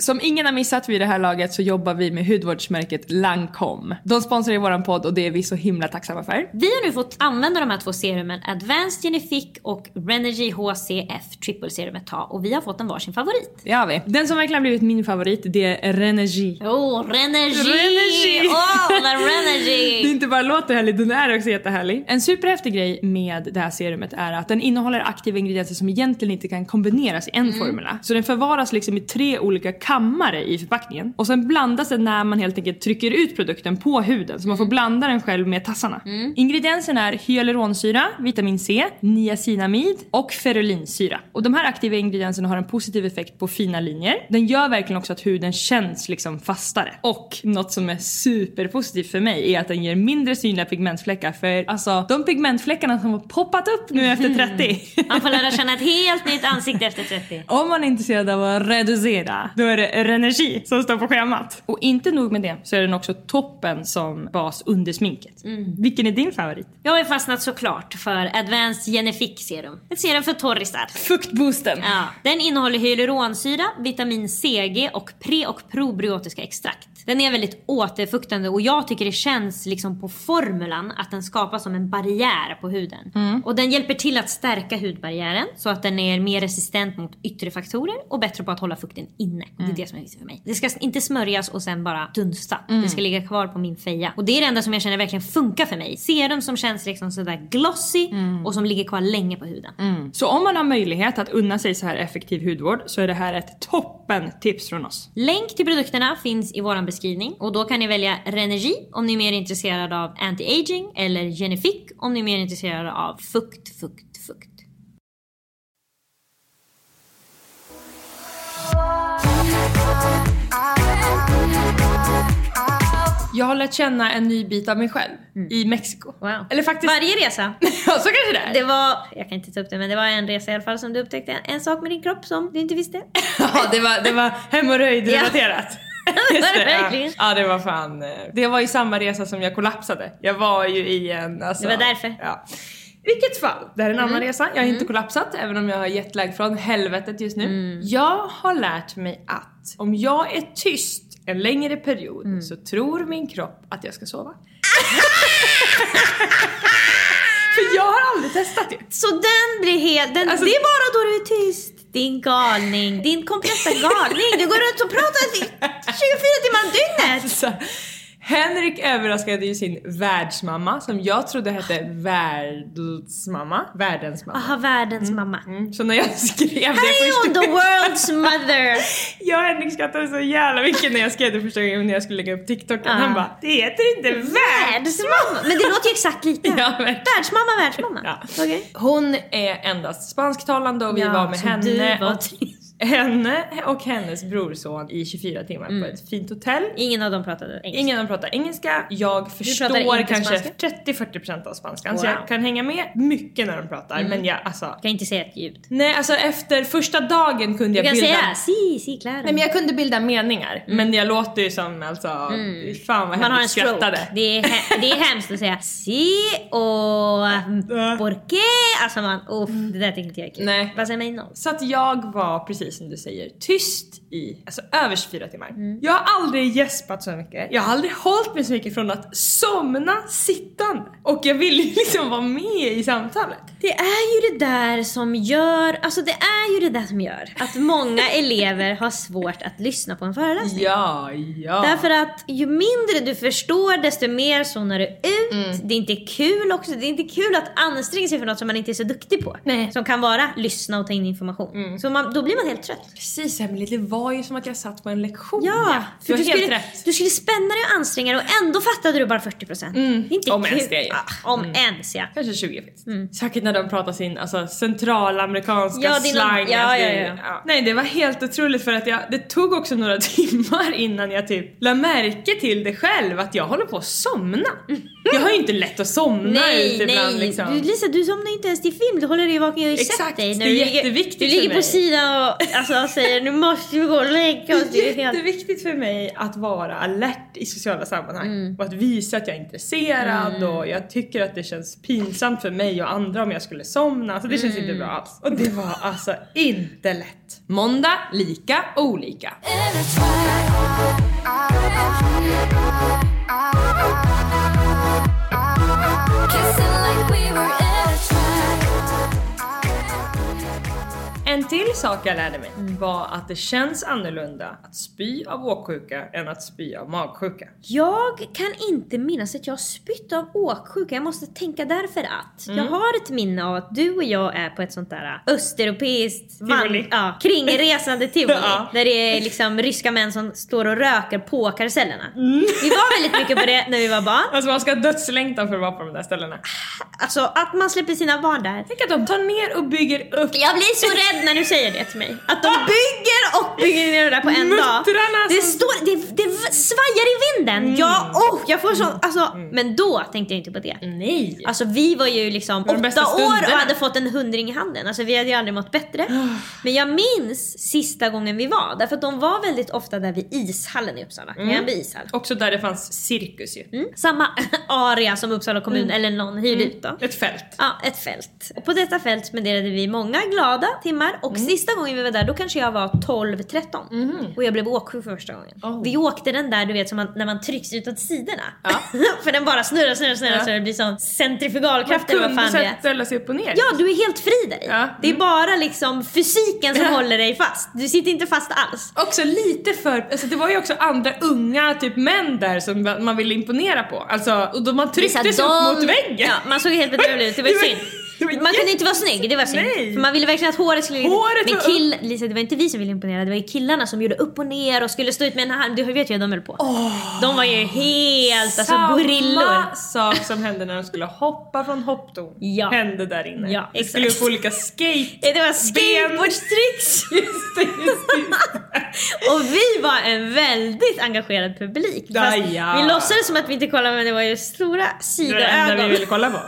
Som ingen har missat vid det här laget så jobbar vi med hudvårdsmärket Lancome. De sponsrar ju våran podd och det är vi så himla tacksamma för. Vi har nu fått använda de här två serumen Advanced Genifique och Renergy HCF Triple Serum ett tag och vi har fått en varsin favorit. Det har vi. Den som verkligen blivit min favorit det är Renergy. Åh, oh! Renergy! Åh, oh, Det Renergy! inte bara låter härligt, den är också jättehärlig. En superhäftig grej med det här serumet är att den innehåller aktiva ingredienser som egentligen inte kan kombineras i en formula. Så den förvaras liksom i tre olika kammare i förpackningen. Och sen blandas den när man helt enkelt trycker ut produkten på huden. Så man får blanda den själv med tassarna. Ingredienserna är hyaluronsyra, vitamin C, niacinamid och ferulinsyra. Och de här aktiva ingredienserna har en positiv effekt på fina linjer. Den gör verkligen också att huden känns liksom fastare. Och något som är superpositivt för mig är att den ger mindre synliga pigmentfläckar. För alltså de pigmentfläckarna som har poppat upp nu efter 30. Man får lära känna ett helt nytt ansikte efter 30. Om man är intresserad av att reducera, då är det Renergi som står på schemat. Och inte nog med det så är den också toppen som bas under sminket. Vilken är din favorit? Jag har fastnat såklart för Advanced Genifique Serum. Ett serum för torrisar. Fuktboosten. Ja, den innehåller hyaluronsyra, vitamin CG och pre och probiotiska extrakt. Den är väldigt återfuktande och jag tycker det känns liksom på formulan att den skapas som en barriär på huden. Och den hjälper till att stärka hudbarriären så att den är mer resistent mot yttre faktorer och bättre på att hålla fukten inne. Det är det som är viktigt för mig. Det ska inte smörjas och sen bara dunsta. Det ska ligga kvar på min feja. Och det är det enda som jag känner verkligen funkar för mig. Serum som känns liksom sådär glossy och som ligger kvar länge på huden. Så om man har möjlighet att unna sig så här effektiv hudvård så är det här ett toppen tips från oss. Länk till produkterna finns i våran beskrivning och då kan ni välja Renergi om ni är mer intresserade av anti-aging eller Genifique om ni är mer intresserade av fukt, fukt, Jag har lärt känna en ny bit av mig själv i Mexiko. Wow. Eller faktiskt... Varje resa. ja, så kanske det är. Det var, jag kan inte ta upp det, men det var en resa i alla fall som du upptäckte en sak med din kropp som du inte visste. Ja, det var, det var hemorrojdrelaterat. Just det, ja. Ja det var fan, eh, det var ju samma resa som jag kollapsade. Jag var ju i en, alltså, Det var därför. Ja. Vilket fall, det här är en Mm. annan resa. Jag har inte kollapsat även om jag har jetlag från helvetet just nu. Mm. Jag har lärt mig att om jag är tyst en längre period Mm. så tror min kropp att jag ska sova. För jag har aldrig testat det. Så den blir helt, den, Alltså- det är bara då du är tyst. Din galning, din kompletta galning. Du går runt och pratar 24 timmar om dygnet. Så, Henrik överraskade ju sin världsmamma som jag trodde hette världsmamma. Världens mamma. Aha, världens mamma. Mm, Så när jag skrev det är första the world's mother. Jag och Henrik skrattade så jävla mycket när jag skrev det första gången när jag skulle lägga upp TikTok. Ja. Han bara, det heter inte världsmamma. Men det låter ju exakt lika. Ja. Världsmamma, världsmamma. Ja. Okej. Hon är endast spansktalande och vi Ja, var med henne du var och, henne och hennes brorson i 24 timmar på ett fint hotell. Ingen av dem pratade engelska. Ingen av dem pratar engelska. Jag förstår kanske spanska? 30-40% av spanskan så Wow. Mm. jag kan hänga med mycket när de pratar men jag alltså kan inte säga ett ljud. Nej alltså efter första dagen kunde Du jag kan bilda säga si, si, claro. Nej men jag kunde bilda meningar men jag låter ju som alltså, fan vad Mm. Man har en stroke. skrattade. Det är, he- det är hemskt att säga si och por qué. Alltså man, uff, det där tycker inte jag är kul. Nej. Vad säger man innan? Så att jag var precis som du säger tyst i alltså över 24 timmar. Mm. Jag har aldrig gäspat så mycket. Jag har aldrig hållit mig så mycket från att somna sittande. Och jag ville ju liksom vara med i samtalet. Det är ju det där som gör, alltså det är ju det där som gör att många elever har svårt att lyssna på en föreläsning. Ja, ja. Därför att ju mindre du förstår desto mer zonar du ut. Det är inte kul också. Det är inte kul att anstränga sig för något som man inte är så duktig på. Nej. Som kan vara lyssna och ta in information. Så man, då blir man helt trött. Precis Emelie, det var ju som att jag satt på en lektion. Ja, du för du helt skulle, rätt. du skulle spänna dig och anstränga dig och ändå fattade du bara 40%. Det är inte Om kul. ens det, ja. Ah, om ens ja. Kanske 20 faktiskt. Säkert när de pratar sin alltså, centralamerikanska Ja, slang. ja, alltså, ja, det- ja. Nej det var helt otroligt för att jag, det tog också några timmar innan jag typ la märke till det själv att jag håller på att somna. Jag har ju inte lätt att somna Nej, ut ibland nej. liksom. Du, Lisa, du somnar inte ens till film. Du håller dig vaken. Jag har ju Exakt, sett dig. det är du ligger- jätteviktigt Du för ligger på mig. sidan och alltså, säger nu måste vi gå och lägga oss. Du är helt... Jätteviktigt för mig att vara alert i sociala sammanhang Mm. och att visa att jag är intresserad och jag tycker att det känns pinsamt för mig och andra om jag skulle somna. Så det känns inte bra Mm. alls. Och det var alltså inte lätt. Måndag, lika, olika. kissing like we were En till sak jag lärde mig var att det känns annorlunda att spy av åksjuka än att spy av magsjuka. Jag kan inte minnas att jag har spytt av åksjuka. Jag måste tänka därför att. Mm. Jag har ett minne av att du och jag är på ett sånt där östeuropeiskt Tivoli. ja, kringresande tivoli. Ja. Där det är liksom ryska män som står och röker på karusellerna. Mm. Vi var väldigt mycket på det när vi var barn. Alltså man ska ha dödslängtan för att vara på de där ställena. Alltså att man släpper sina barn där. Tänk att de tar ner och bygger upp Jag blir så rädd när du säger det till mig. Att de bygger och bygger ner det där på en dag. Det, står, det, det svajar i vinden. Ja, oh, jag får sån, alltså, Men då tänkte jag inte på det. Nej! Alltså vi var ju liksom var åtta år och hade fått en hundring i handen. Alltså vi hade ju aldrig mått bättre. Men jag minns sista gången vi var, därför att de var väldigt ofta där vid ishallen i Uppsala. Gränby ishall. Också där det fanns cirkus ju. Mm. Samma area som Uppsala kommun eller någon hyrde ut då. Ett fält. Ja, ett fält. Och på detta fält spenderade vi många glada timmar och sista gången vi var där då kanske jag var 12-13. Och jag blev åksjuk för första gången. Oh. Vi åkte den där du vet som man, när man trycks utåt sidorna. Ja. för den bara snurrar, snurrar, snurrar Ja. så det blir sån centrifugalkraft eller vad fan det är. ställa sig upp och ner. Ja, du är helt fri där i. Ja. Det är bara liksom fysiken som håller dig fast. Du sitter inte fast alls. Också lite för, alltså det var ju också andra unga typ män där som man ville imponera på. Alltså, och då man trycktes upp mot väggen. Ja, man såg helt bedrövlig ut. Det var ju synd. Var Man kunde inte vara snygg, det var synd. Nej. För man ville verkligen att håret skulle... Håret Men var kill... Lisa, det var inte vi som ville imponera, det var ju killarna som gjorde upp och ner och skulle stå ut med en hand. Du vet ju hur de höll på. de var ju helt alltså gorillor. Samma sak som hände när de skulle hoppa från hopptorn Ja. hände där inne. Ja, skulle exakt. upp på olika skate... Det var skateboardstricks! Just det, just det. Och vi var en väldigt engagerad publik. Ja, Fast ja. Vi låtsades som att vi inte kollade men det var ju stora Det var det enda vi sidoögon. ville kolla på.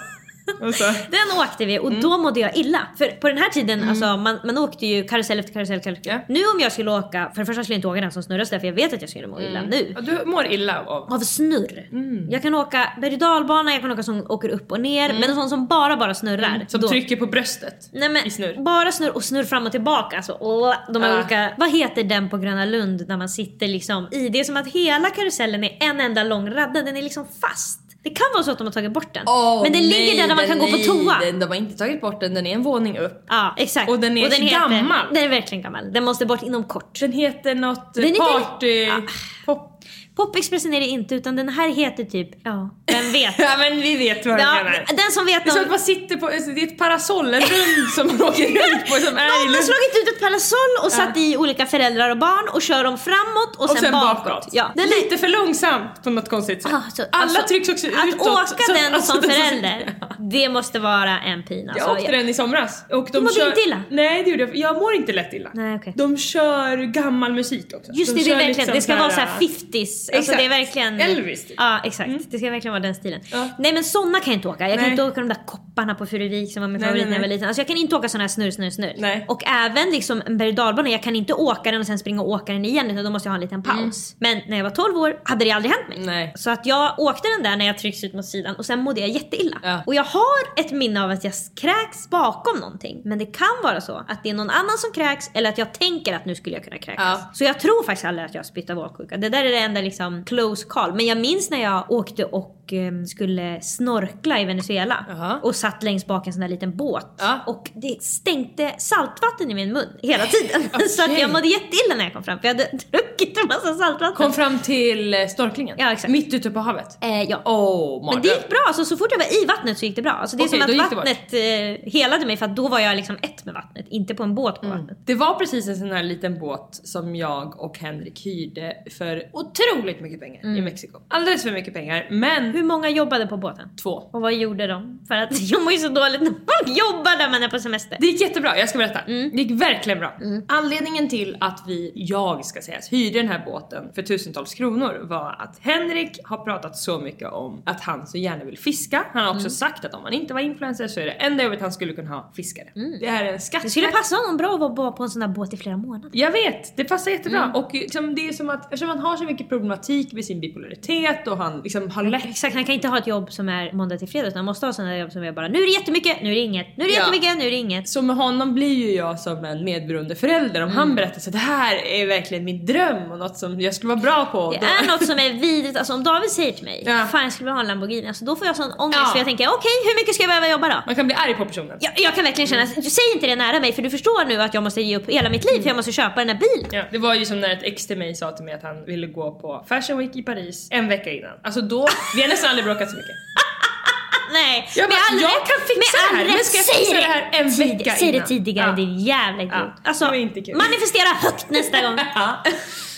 Och så, Den åkte vi och då mådde jag illa. För på den här tiden, alltså man, man åkte ju karusell efter karusell. karusell. Ja. Nu om jag skulle åka, för det första skulle jag inte åka den som snurras där för jag vet att jag skulle må illa nu. ja, du mår illa av... Av snurr. Jag kan åka berg och dalbana, jag kan åka som åker upp och ner. Men en sån som bara bara snurrar. Som då. trycker på bröstet Nej men i snurr. bara snurr och snurr fram och tillbaka. Alltså, åh, de här Ah. olika, vad heter den på Gröna Lund när man sitter liksom i? Det är som att hela karusellen är en enda lång radda, den är liksom fast. Det kan vara så att de har tagit bort den. men den ligger där där man kan gå på toa. Den, de har inte tagit bort den, den är en våning upp. Ja exakt. Och den är gammal. Den är verkligen gammal. Den måste bort inom kort. Den heter något Den party... Ah. Pop... Popexpressen är det inte utan den här heter typ, ja, vem vet? Ja men vi vet vad du ja, menar. den som vet Det är som någon, att man sitter på, det är ett parasoll, en rund som man åker runt på som är Någon har slagit ut ett parasoll och satt i olika föräldrar och barn och kör dem framåt och, Och sen bakåt. bakåt. Ja, den är, Lite för långsamt på något konstigt sätt. Ah, så- Alla alltså, trycks också Att utåt. åka så- den alltså, som är förälder, det måste vara en pin alltså. Jag åkte den i somras. Och de Du mådde inte illa? Nej det gjorde jag Jag mår inte lätt illa. Nej, okej. De kör gammal musik också. Just de det, det är kör verkligen, liksom det ska vara såhär här- 50s. Alltså Exakt. det är verkligen... Elvis, typ. Ja exakt, det ska verkligen vara den stilen. Ja. Nej men såna kan jag inte åka. Jag kan Nej. inte åka de där kopparna på Furuvik som var min Nej, favorit när jag var liten. Alltså jag kan inte åka såna här snurr, snurr, snurr. Nej. Och även liksom en berg dalbana, jag kan inte åka den och sen springa och åka den igen utan då måste jag ha en liten paus. Men när jag var 12 år hade det aldrig hänt mig. Mm. Nej. Så att jag åkte den där när jag trycks ut mot sidan och sen mådde jag jätteilla. Ja. Och jag har ett minne av att jag kräks bakom någonting. Men det kan vara så att det är någon annan som kräks eller att jag tänker att nu skulle jag kunna kräkas. Ja. Så jag tror faktiskt aldrig att jag har spytt av åksjuka. Det där är det enda liksom close call. Men jag minns när jag åkte och skulle snorkla i Venezuela. Jaha. Och satt längst bak en sån där liten båt. Ja. Och det stänkte saltvatten i min mun hela tiden. så att jag mådde jätteilla när jag kom fram. För jag hade druckit en massa saltvatten. Kom fram till eh, snorklingen. Ja, exakt. Mitt ute på havet. Eh, ja. Åh, Men det gick bra, alltså, så fort jag var i vattnet så gick det bra. Alltså, det är Okej, som att vattnet eh, helade mig för att då var jag liksom ett med vattnet, inte på en båt på vattnet. Det var precis en sån här liten båt som jag och Henrik hyrde för otroligt mycket pengar i Mexiko. Alldeles för mycket pengar. Men Mm. Hur många jobbade på båten? Två. Och vad gjorde de? För att jag mår ju så dåligt när folk jobbar när man är på semester. Det gick jättebra, jag ska berätta. Mm. Det gick verkligen bra. Anledningen till att vi, jag ska säga, hyrde den här båten för tusentals kronor var att Henrik har pratat så mycket om att han så gärna vill fiska. Han har Mm. också sagt att om han inte var influencer så är det enda jobbet han skulle kunna ha fiskare. Det här är en skatt. Mm. Det skulle passa honom bra att vara bara på en sån här båt i flera månader. Jag vet, det passar jättebra. Mm. Och liksom, det är som att eftersom han har så mycket problematik med sin bipolaritet och han liksom har lätt Exakt, han kan inte ha ett jobb som är måndag till fredag utan han måste ha sådana jobb som är bara nu är det jättemycket, nu är det inget, nu är det Ja. jättemycket, nu är det inget. Så med honom blir ju jag som en medberoende förälder om Mm. han berättar så det här är verkligen min dröm och något som jag skulle vara bra på. Det då- är något som är vidrigt, alltså om David säger till mig Ja. Fan jag skulle vilja ha en Lamborghini, alltså då får jag sån ångest Ja. för jag tänker okej hur mycket ska jag behöva jobba då? Man kan bli arg på personen. Jag, jag kan verkligen känna, säg inte det nära mig för du förstår nu att jag måste ge upp hela mitt liv för jag måste köpa den här bilen. Ja, det var ju som när ett ex till mig sa till mig att han ville gå på Fashion Week i Paris en vecka innan. Alltså då, vi nästan aldrig bråkat så mycket. Nej, Jag bara, all jag kan fixa med det här, men ska jag fixa det här en Tid- vecka Säg det tidigare, Ja. det är jävla idiot. Ja, Alltså, manifestera högt nästa gång. Ja.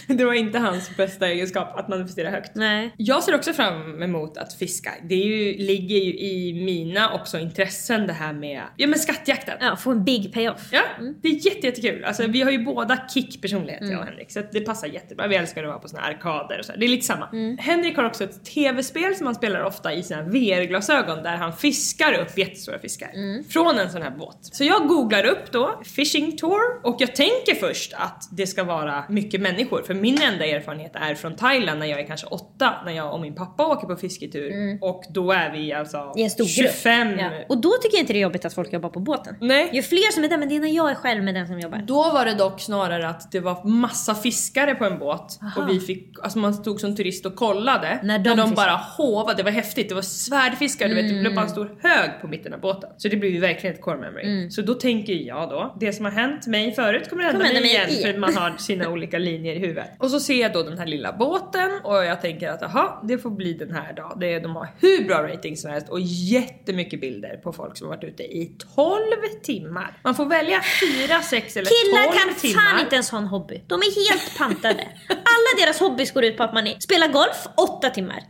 Det var inte hans bästa egenskap att manifestera högt. Nej. Jag ser också fram emot att fiska. Det ju, ligger ju i mina också intressen det här med, ja men skattjakten. Ja, få en big payoff. Ja, det är jätte, jättekul. Alltså, vi har ju båda kick personlighet Mm. jag och Henrik så det passar jättebra. Vi älskar att vara på såna arkader och så. Det är lite samma. Mm. Henrik har också ett tv-spel som han spelar ofta i sina VR-glasögon där han fiskar upp jättestora fiskar Mm. från en sån här båt. Så jag googlar upp då fishing tour och jag tänker först att det ska vara mycket människor för min enda erfarenhet är från Thailand när jag är kanske åtta när jag och min pappa åker på fisketur och då är vi alltså Mm. I en stor 25 grupp. Ja. Och då tycker jag inte det är jobbigt att folk jobbar på båten. Nej. Ju fler som är där, men det är när jag är själv med den som jobbar. Då var det dock snarare att det var massa fiskare på en båt och vi fick, alltså man stod som turist och kollade När de de fiskade. bara håvade, det var häftigt, det var svärdfiskar du vet, det blev bara en stor hög på mitten av båten. Så det blev ju verkligen ett core memory. Så då tänker jag då, det som har hänt mig förut kommer mig hända mig igen, igen. för man har sina olika linjer i huvudet. Och så ser jag då den här lilla båten och jag tänker att jaha, det får bli den här då. Det, de har hur bra rating som helst och jättemycket bilder på folk som har varit ute i 12 timmar. Man får välja 4, 6 eller 12 Killar kan timmar. fan inte ens ha en hobby. De är helt pantade. Alla deras hobbys går ut på att man är, spelar golf 8 timmar.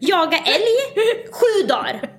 Jaga älg 7 dagar.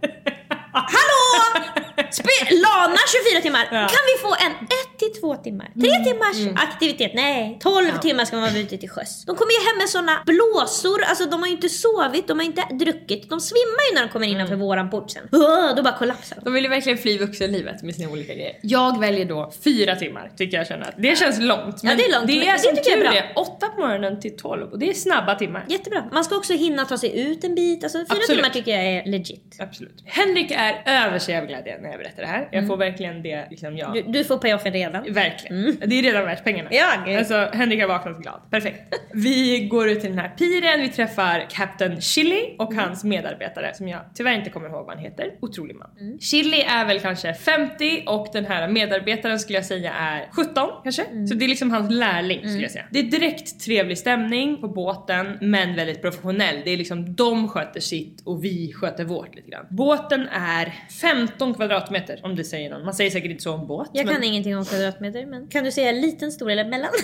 Hallå! Spe- Lana 24 timmar. Ja. Kan vi få en 1 till 2 timmar? 3 timmars aktivitet? Nej. 12 timmar ska man vara ute till sjöss. De kommer ju hem med såna blåsor, alltså de har ju inte sovit, de har inte druckit. De svimmar ju när de kommer innanför våran port sen. Åh, då bara kollapsar de. De vill ju verkligen fly vuxenlivet med sina olika grejer. Jag väljer då fyra timmar tycker jag känner det känns långt. Men det är långt, det är det som är tur bra. är 8 på morgonen till 12 och det är snabba timmar. Jättebra. Man ska också hinna ta sig ut en bit. Alltså fyra Absolut. timmar tycker jag är legit. Absolut. Henrik är över sig av glädje när jag berättar det här. Jag får verkligen det liksom jag... Mm. Du, du får payoffen redan. Verkligen. Det är redan värt pengarna. Ja, gud. Alltså Henrik har vaknat glad. Perfekt. Vi går ut till den här piren, vi träffar Captain Chili och Mm. hans medarbetare som jag tyvärr inte kommer ihåg vad han heter. Otrolig man. Mm. Chili är väl kanske 50 och den här medarbetaren skulle jag säga är 17 kanske. Mm. Så det är liksom hans lärling skulle jag säga. Det är direkt trevlig stämning på båten men väldigt professionell. Det är liksom de sköter sitt och vi sköter vårt lite grann. Båten är 15 kvadratmeter om det säger någon. Man säger säkert inte så om båt. Jag men- kan ingenting om kvadratmeter men kan du säga liten, stor eller mellan?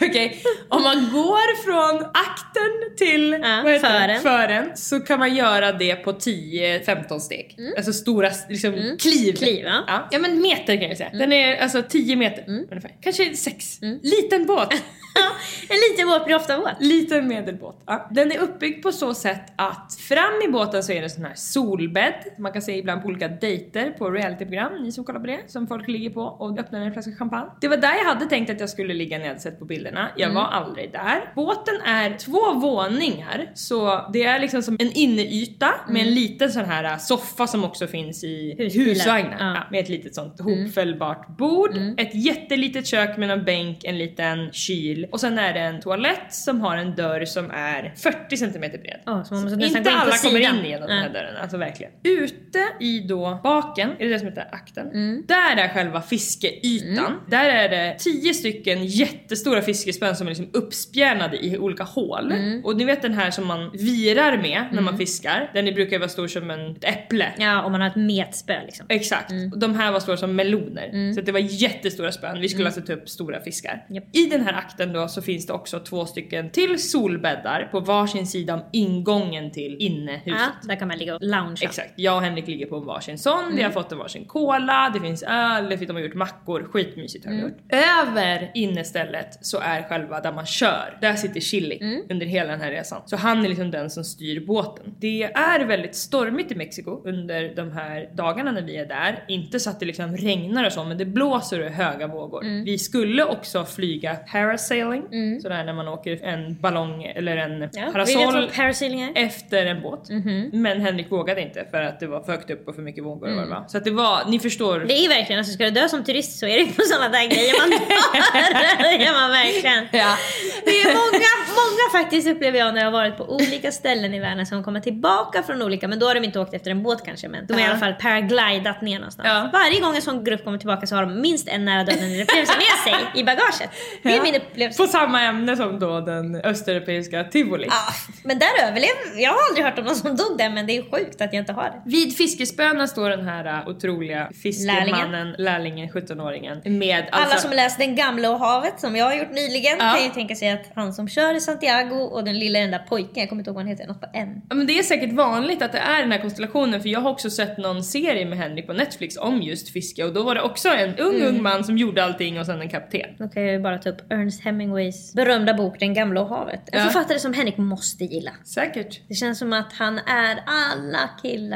Okej, om man går från akten till Ja, fören. fören så kan man göra det på 10-15 steg. Alltså stora liksom, kliv. Mm. Kliv, ja. ja. Ja men meter kan jag säga. Den är alltså 10 meter ungefär. Kanske 6. Mm. Liten båt. En liten båt blir ofta våt. Liten medelbåt. Den är uppbyggd på så sätt att fram i båten så är det en sån här solbädd. Man kan se ibland på olika dejter på realityprogram, ni som kollar på det, som folk ligger på och öppnar en flaska champagne. Det var där jag hade tänkt att jag skulle ligga när jag hade sett på bilderna. Jag var aldrig där. Båten är två våningar, så det är liksom som en inneyta med en liten sån här äh, soffa som också finns i husvagnar. Ja. Ja, med ett litet sånt hopfällbart bord, ett jättelitet kök med en bänk, en liten kyl och sen är det en toalett som har en dörr som är 40 cm bred. Ja, så man måste nästan Inte gå in på alla kommer in genom den här dörren, alltså verkligen. Ute i då baken, är det det som heter akten? Där är själva fiskeytan. Där är det tio stycken jättestora fiskespön som är liksom uppspjärnade i olika hål. Och ni vet den här som man virar med när man fiskar. Den brukar vara stor som en, ett äpple. Ja, om man har ett metspö liksom. Exakt. Och de här var stora som meloner. Så att det var jättestora spön. Vi skulle alltså ta upp stora fiskar. Japp. I den här akten då så finns det också två stycken till solbäddar på varsin sida om ingången till innehuset. Ja, där kan man ligga och loungea. Exakt, jag och Henrik ligger på varsin sån, vi har fått en varsin cola, det finns öl, de har gjort mackor, skitmysigt har de gjort. Över innestället så är själva där man kör, där sitter Chili under hela den här resan. Så han är liksom den som styr båten. Det är väldigt stormigt i Mexiko under de här dagarna när vi är där. Inte så att det liksom regnar och så, men det blåser och höga vågor. Vi skulle också flyga parasailing, sådär när man åker en ballong eller en Ja, parasoll efter en båt. Men Henrik vågade inte för att det var för högt upp och för mycket vågor det var. Så att det var, ni förstår. Det är verkligen, alltså ska du dö som turist så är det på sådana där grejer man dör. det man verkligen. Ja. Det är många, många faktiskt upplever jag när jag har varit på olika ställen i världen som kommer tillbaka från olika, men då har de inte åkt efter en båt kanske, men de har i Ja. alla fall paraglidat ner någonstans. Ja. Varje gång en sån grupp kommer tillbaka så har de minst en nära döden upplevelse med sig i bagaget. Det är Ja. min upplevelse. På samma ämne som då den östeuropeiska tivoli. Ja, men där överlevde Jag har aldrig hört om någon som dog där, men det är sjukt att jag inte har Vid fiskespöna står den här uh, otroliga fiskemannen, lärlingen, 17-åringen med Alla alltså, som läst Den gamla och havet, som jag har gjort nyligen, Ja. kan ju tänka sig att han som kör i Santiago och den lilla enda pojken, jag kommer inte ihåg vad han heter, något på N. Ja, men det är säkert vanligt att det är den här konstellationen för jag har också sett någon serie med Henrik på Netflix om just fiske och då var det också en ung Mm. ung man som gjorde allting och sen en kapten. Då kan jag ju bara ta upp Ernest Hemingways berömda bok Den gamla och havet. En Ja. författare som Henrik måste gilla. Säkert. Det känns som att han är alla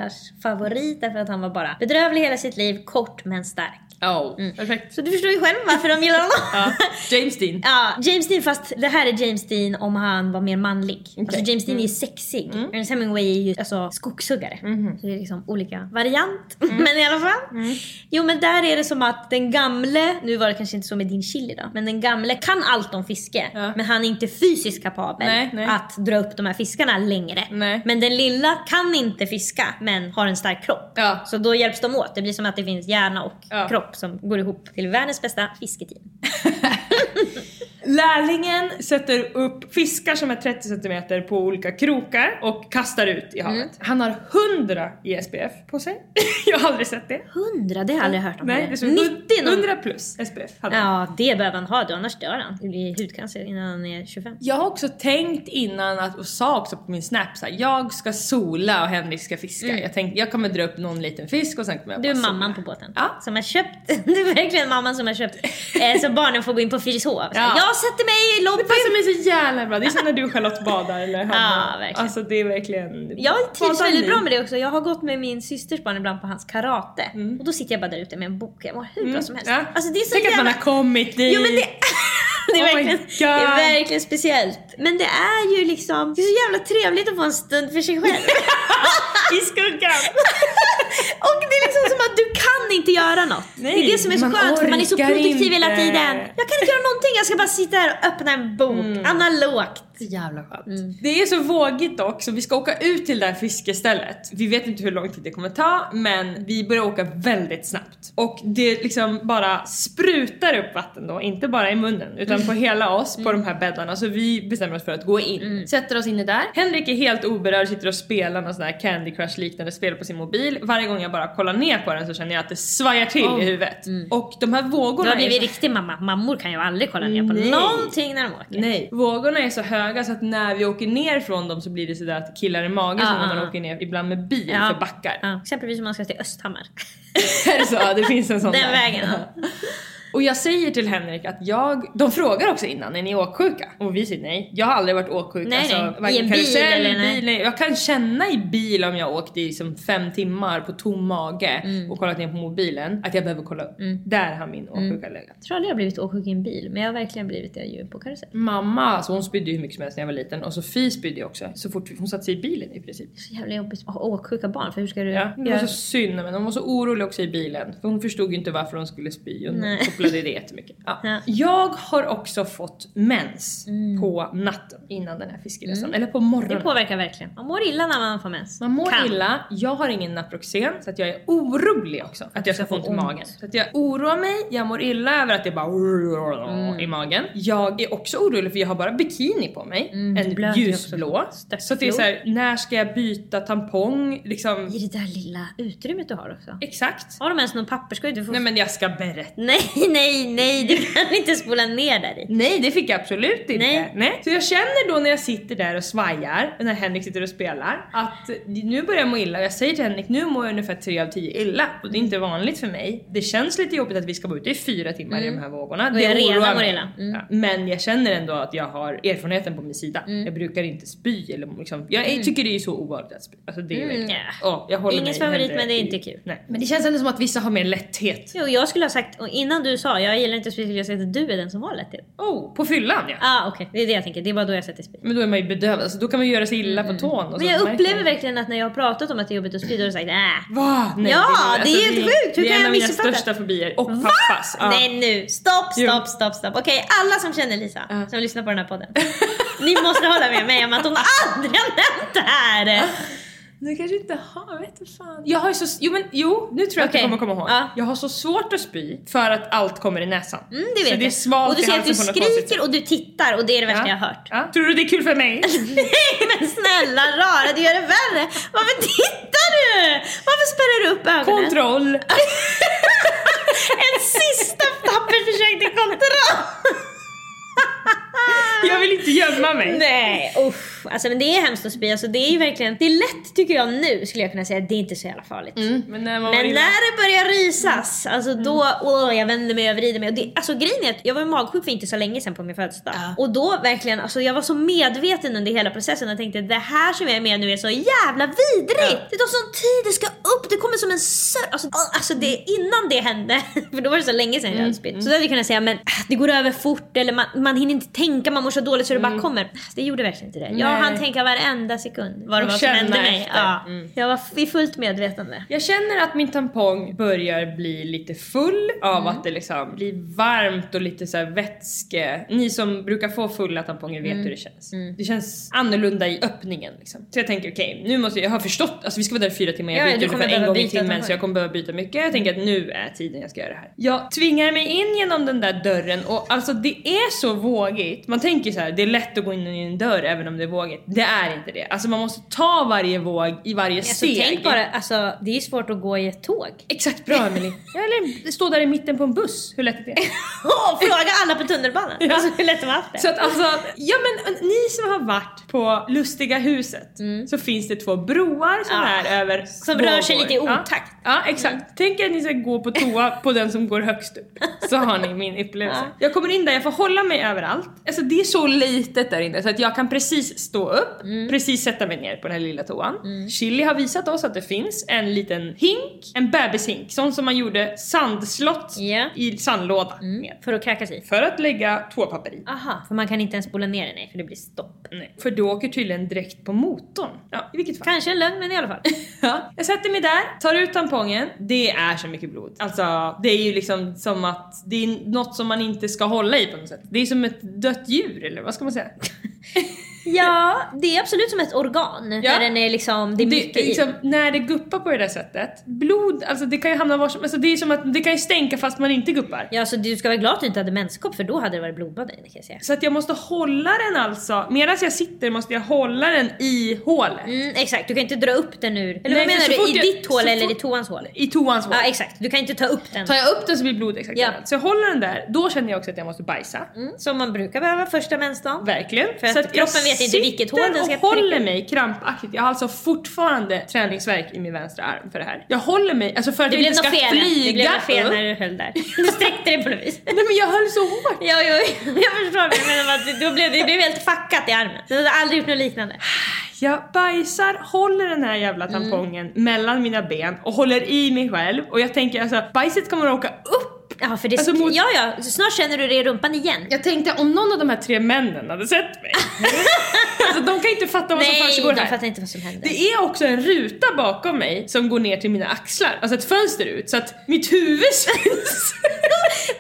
killars favorit därför att han var bara bedrövlig hela sitt liv, kort men stark. Ja, perfekt. Så du förstår ju själv varför de gillar honom. Ja, James Dean. Ja, James Dean fast det här är James Dean om han var mer manlig. Alltså James Dean är Mm. ju sexig. Ernest Hemingway är ju alltså skogshuggare. Mhm. Så det är liksom olika variant. men i alla fall. Mm. Jo men där är det som att den gamle, nu var det kanske inte så med din chili då, men den gamle kan allt om fiske. Ja. Men han är inte fysiskt kapabel Nej, nej. att dra upp de här fiskarna längre. Nej. Men den lilla kan inte fiska men har en stark kropp. Ja. Så då hjälps de åt. Det blir som att det finns hjärna och Ja. kropp som går ihop till världens bästa fisketeam. Lärlingen sätter upp fiskar som är 30 cm på olika krokar och kastar ut i havet. Han har 100 i SPF på sig. jag har aldrig sett det. 100, det har jag aldrig hört om. Nej, det stod 90 någon... 100 plus SPF. hade han. Ja, det behöver han ha. Du, annars dör han. Det blir hudcancer innan han är 25. Jag har också tänkt innan att, och sa också på min snap så här, jag ska sola och Henrik ska fiska. Jag tänkte jag kommer dra upp någon liten fisk och sen kommer jag Du är bara sola. mamman på båten. Ja. Som har köpt. Du är verkligen mamman som har köpt. Eh, så barnen får gå in på Fyrishov. Så Ja. Jag sätter mig i Det lobbyn. passar mig så jävla bra. Det är som när du och Charlotte badar eller. Ja, verkligen. Alltså det är verkligen... Jag trivs väldigt bra med det också. Jag har gått med min systers barn ibland på hans karate. Mm. Och då sitter jag bara där ute med en bok. Jag mår hur bra som helst. Ja. Alltså det är så Tänk att man jävla... har kommit dit. Jo men det, det, är Oh verkligen, det är verkligen speciellt. Men det är ju liksom, det är så jävla trevligt att få en stund för sig själv. I skuggan. Och det är liksom som att du kan inte göra något. Nej, det är det som är så skönt för man är så produktiv hela inte. tiden. Jag kan inte göra någonting, jag ska bara sitta här och öppna en bok. Mm. Analogt. Jävla skönt. Mm. Det är så vågigt dock så vi ska åka ut till det här fiskestället. Vi vet inte hur lång tid det kommer ta men vi börjar åka väldigt snabbt. Och det liksom bara sprutar upp vatten då, inte bara i munnen utan på hela oss på de här bäddarna. Så vi bestämmer oss för att gå in. Sätter oss inne där. Henrik är helt oberörd, sitter och spelar någon sån här Candy Crush liknande spel på sin mobil. Varje gång jag bara kollar ner på den så känner jag att det svajar till Oh. i huvudet. Och de här vågorna Du har blivit så riktig mamma. Mammor kan ju aldrig kolla ner på Nej. någonting när de åker. Nej, vågorna är så höga så att när vi åker ner från dem så blir det sådär att det killar i magen som Ah, när man ah. åker ner ibland med bil Ja. för backar. Ja, exempelvis om man ska till Östhammar. Är det så? Det finns en sån Den där. vägen, ja. Och jag säger till Henrik att jag, de frågar också innan, är ni åksjuka? Och vi säger nej. Jag har aldrig varit åksjuk. Nej, alltså, nej. I en bil eller nej? bil, nej. Jag kan känna i bil om jag åkt i som fem timmar på tom mage Mm. och kollat ner på mobilen att jag behöver kolla upp. Där har min åksjuka legat. Jag tror aldrig jag blivit åksjuk i en bil, men jag har verkligen blivit det ju på karusell. Mamma, alltså hon spydde ju hur mycket som helst när jag var liten och Sofie spydde också så fort hon satt sig i bilen i princip. Så jävla jobbigt att ha åksjuka barn, för hur ska du Ja, det var så synd men hon var så orolig också i bilen för hon förstod ju inte varför hon skulle spy under, Googlade det jättemycket. Ja. Ja. Jag har också fått mens på natten innan den här fiskeresan. Eller på Det morgonen. påverkar verkligen. Man mår illa när man får mens. Man mår Kan. illa, jag har ingen Naproxen så att jag är orolig också att jag ska få ont i magen. Så att jag oroar mig, jag mår illa över att det bara Mm. i magen. Jag är också orolig för jag har bara bikini på mig, Mm, en ljusblå. Så det är så här, när ska jag byta tampong? Liksom, I det där lilla utrymmet du har också. exakt. Har de ens någon papperskorg du får... Nej men jag ska berätta. nej, nej, nej, du kan inte spola ner där i. Nej det fick jag absolut inte. Nej. Så jag känner då när jag sitter där och svajar, när Henrik sitter och spelar, att nu börjar jag må illa. Jag säger till Henrik, nu mår jag ungefär 3 av 10 illa. Och det är inte vanligt för mig. Det känns lite jobbigt att vi ska vara ute i fyra timmar i de här vågorna. Det jag redan mår illa. Mm. Ja, men jag känner ändå att jag har erfarenheten på min sida. Jag brukar inte spy eller liksom, jag tycker det är så obehagligt att spy. Alltså det är Mm. Åh, jag håller Ingens mig favorit, men det är inte kul. Nej. Men det känns ändå som att vissa har mer lätthet. Jo, jag skulle ha sagt, och innan du sa jag gillar inte skulle jag säga att du är den som har lätthet. Oh, på fyllan ja. Ah, okej, det är det jag tänker. Det är bara då jag sätter spy. Men då är man ju bedövad, alltså, då kan man göra sig illa på tån. Och Men jag upplever verkligen att när jag har pratat om att det är jobbigt att spy, då har du sagt äh. Va? Nej, Ja, det är alltså, helt sjukt. Hur det är kan en jag av mina missuppfatta? största fobier. Och pappas. Ja. Nej nu, stopp, stopp, stopp, stopp. Okej, alla som känner Lisa, som lyssnar på den här podden. ni måste hålla med mig om att hon aldrig har nämnt det här. Du kanske inte har, vet inte fan. Jag har ju så, jo men jo, nu tror jag Okej. att du kommer komma ihåg. Ja. Jag har så svårt att spy för att allt kommer i näsan. Mm, det vet så det är svalt och du säger att du skriker och du tittar och det är det värsta Ja. jag har hört. Ja. Tror du det är kul för mig? Nej men snälla rara, du gör det värre. Varför tittar du? Varför spärrar du upp ögonen? Kontroll! En sista tappert försök till kontroll. Jag vill inte gömma mig. Nej, usch. Alltså men det är hemskt att spy. Alltså, det är ju verkligen, det är lätt tycker jag nu skulle jag kunna säga. Det är inte så jävla farligt. Men när Men när det börjar rysas, alltså då, åh jag vänder mig, jag vrider mig. Och det, alltså grejen är att jag var ju magsjuk för inte så länge sedan på min födelsedag. Och då verkligen, alltså jag var så medveten under hela processen och tänkte det här som jag är med nu är så jävla vidrigt! Det tar sån tid, det ska upp, det kommer som en sör... Alltså, alltså det, innan det hände, för då var det så länge sedan jag hade spytt. Så då hade jag kunnat säga men ah, det går över fort eller man, man hinner inte tänka, man mår så dåligt så det bara kommer. Det gjorde verkligen inte det. Jag hann tänka varenda sekund vad det var som hände mig. Ja. Mm. Jag var i fullt medvetande. Jag känner att min tampong börjar bli lite full av Mm. att det liksom blir varmt och lite så vätske. Ni som brukar få fulla tamponger Mm. vet hur det känns. Det känns annorlunda i öppningen liksom. Så jag tänker okej, nu måste jag, jag har förstått, alltså vi ska vara där i fyra timmar, jag Ja, byter kommer ungefär en gång i timmen så jag kommer behöva byta mycket. Jag tänker att nu är tiden jag ska göra det här. Jag tvingar mig in genom den där dörren och alltså det är så vågigt. Man tänker så här, det är lätt att gå in i en dörr även om det är vågigt. Det är inte det. Alltså man måste ta varje våg i varje Alltså, steg. tänk bara, alltså, det är svårt att gå i ett tåg. Exakt, bra Emily. Ja, eller stå där i mitten på en buss, hur lätt är det? Fråga alla på tunnelbanan. Ja. Alltså, hur lätt de har haft det. Så att alltså, ja men ni som har varit på Lustiga huset så finns det två broar som Mm. Ja. är över Som rör sig vågor. lite i otakt. Mm. Ja, ja exakt. Tänk er att ni ska gå på toa på den som går högst upp. Så har ni min upplevelse. Ja. Jag kommer in där, jag får hålla mig överallt. Alltså det är så litet där inne så att jag kan precis stå upp, Mm. precis sätta mig ner på den här lilla toan. Chili har visat oss att det finns en liten hink, en bebishink, sån som man gjorde sandslott Ja. i sandlåda med. För att kräkas i. För att lägga toapapper i. Aha, för man kan inte ens spola ner det nej, för det blir stopp. Nej, för du åker tydligen direkt på motorn. Ja, i vilket fall. Kanske en lögn men i alla fall. Ja, jag sätter mig där, tar ut tampongen. Det är så mycket blod. Alltså, det är ju liksom som att det är något som man inte ska hålla i på något sätt. Det är som ett dött djur, eller vad ska man säga? ja, det är absolut som ett organ. Ja. Där den är liksom, det är mycket det, liksom, när det guppar på det där sättet, blod, alltså det kan ju hamna var som, alltså det är som att det kan ju stänka fast man inte guppar. Ja, så du ska vara glad att du inte hade menskopp för då hade det varit blodbad kan jag säga. Så att jag måste hålla den alltså, medan jag sitter måste jag hålla den i hålet. Mm, exakt, du kan inte dra upp den ur... Eller Nej, vad menar du? I jag- ditt hål eller i toans hål? I toans hål. Ja exakt, du kan inte ta upp den. Tar jag upp den så blir blod exakt Ja. Så jag håller den där, då känner jag också att jag måste bajsa. Mm, som man brukar behöva första mensdagen. Verkligen. För att så kroppen vet inte vilket hål den ska och håller mig krampaktigt. Jag har alltså fortfarande träningsverk i min vänstra arm för det här. Jag håller mig, alltså för att Det jag inte ska fel. flyga Det blev fel när du höll där. Du sträckte dig på något vis. Nej men jag höll så hårt. Ja, jo, jag förstår vad du menar. att det- Då blev, det blev helt fackat i armen. Du hade aldrig gjort något liknande. Jag bajsar, håller den här jävla tampongen mellan mina ben och håller i mig själv och jag tänker alltså bajset kommer att åka upp. Ja, för det, Alltså, mot- ja, ja, snart känner du det i rumpan igen. Jag tänkte om någon av de här tre männen hade sett mig. alltså de kan inte fatta vad som Nej, försiggår de här. fattar inte vad som händer. Det är också en ruta bakom mig som går ner till mina axlar, alltså ett fönster ut så att mitt huvud syns.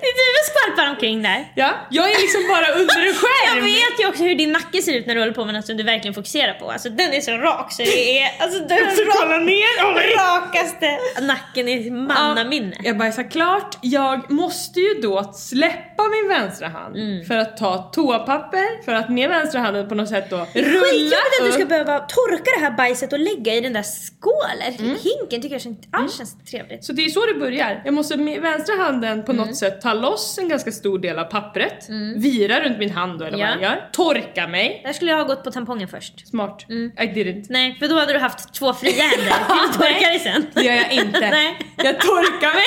Det är du som skvalpar omkring där. Ja, jag är liksom bara under en skärm. Jag vet ju också hur din nacke ser ut när du håller på med något som du verkligen fokuserar på. Alltså den är så rak så det är alltså den Så kolla ner. Nej. rakaste nacken i mannaminne. Jag bajsar klart. Jag måste ju då släppa min vänstra hand Mm. för att ta toapapper, för att med vänstra handen på något sätt då rulla Skitjobbigt att du ska behöva torka det här bajset och lägga i den där skålen. Hinken tycker jag inte alls känns trevligt. Så det är så det börjar. Jag måste med vänstra handen på Mm. något sätt ta loss en ganska stor del av pappret, vira runt min hand då eller Ja. vad jag gör, torka mig. Där skulle jag ha gått på tampongen först. Smart. Mm. I didn't. Nej, för då hade du haft två fria händer till att torka dig sen. Det gör jag inte. Nej. Jag torkar mig.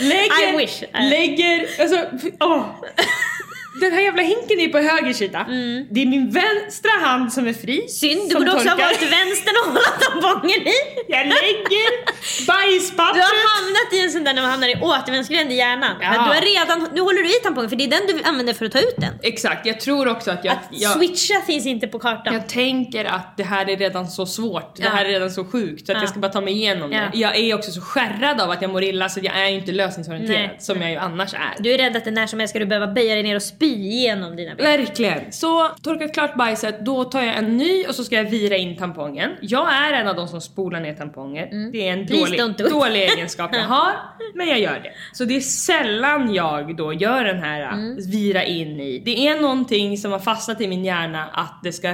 lägger, I wish. lägger, alltså, åh. Den här jävla hinken är på höger sida. Det är min vänstra hand som är fri. Mm. Synd, du borde också ha varit vänster och hålla tampongen i. Jag lägger Du bajspappret. har hamnat i en sån där när man hamnar i återvändsgränd i hjärnan. Ja. Du har redan, nu håller du i tampongen för det är den du använder för att ta ut den. Exakt, jag tror också att jag... Att jag switcha finns inte på kartan. jag tänker att det här är redan så svårt, det Ja. här är redan så sjukt så att Ja. jag ska bara ta mig igenom det. Jag är också så skärrad av att jag mår illa så jag är inte lösningsorienterad Nej. som jag ju annars är. Du är rädd att det när som helst ska du behöva böja dig ner och spy igenom dina ben. Verkligen. Så torkar klart bajset, då tar jag en ny och så ska jag vira in tampongen. Jag är en av de som spolar ner tamponger. Det är en Mm. Please dålig, dålig egenskap jag har, men jag gör det. Så det är sällan jag då gör den här Mm. vira in i. Det är någonting som har fastnat i min hjärna att det ska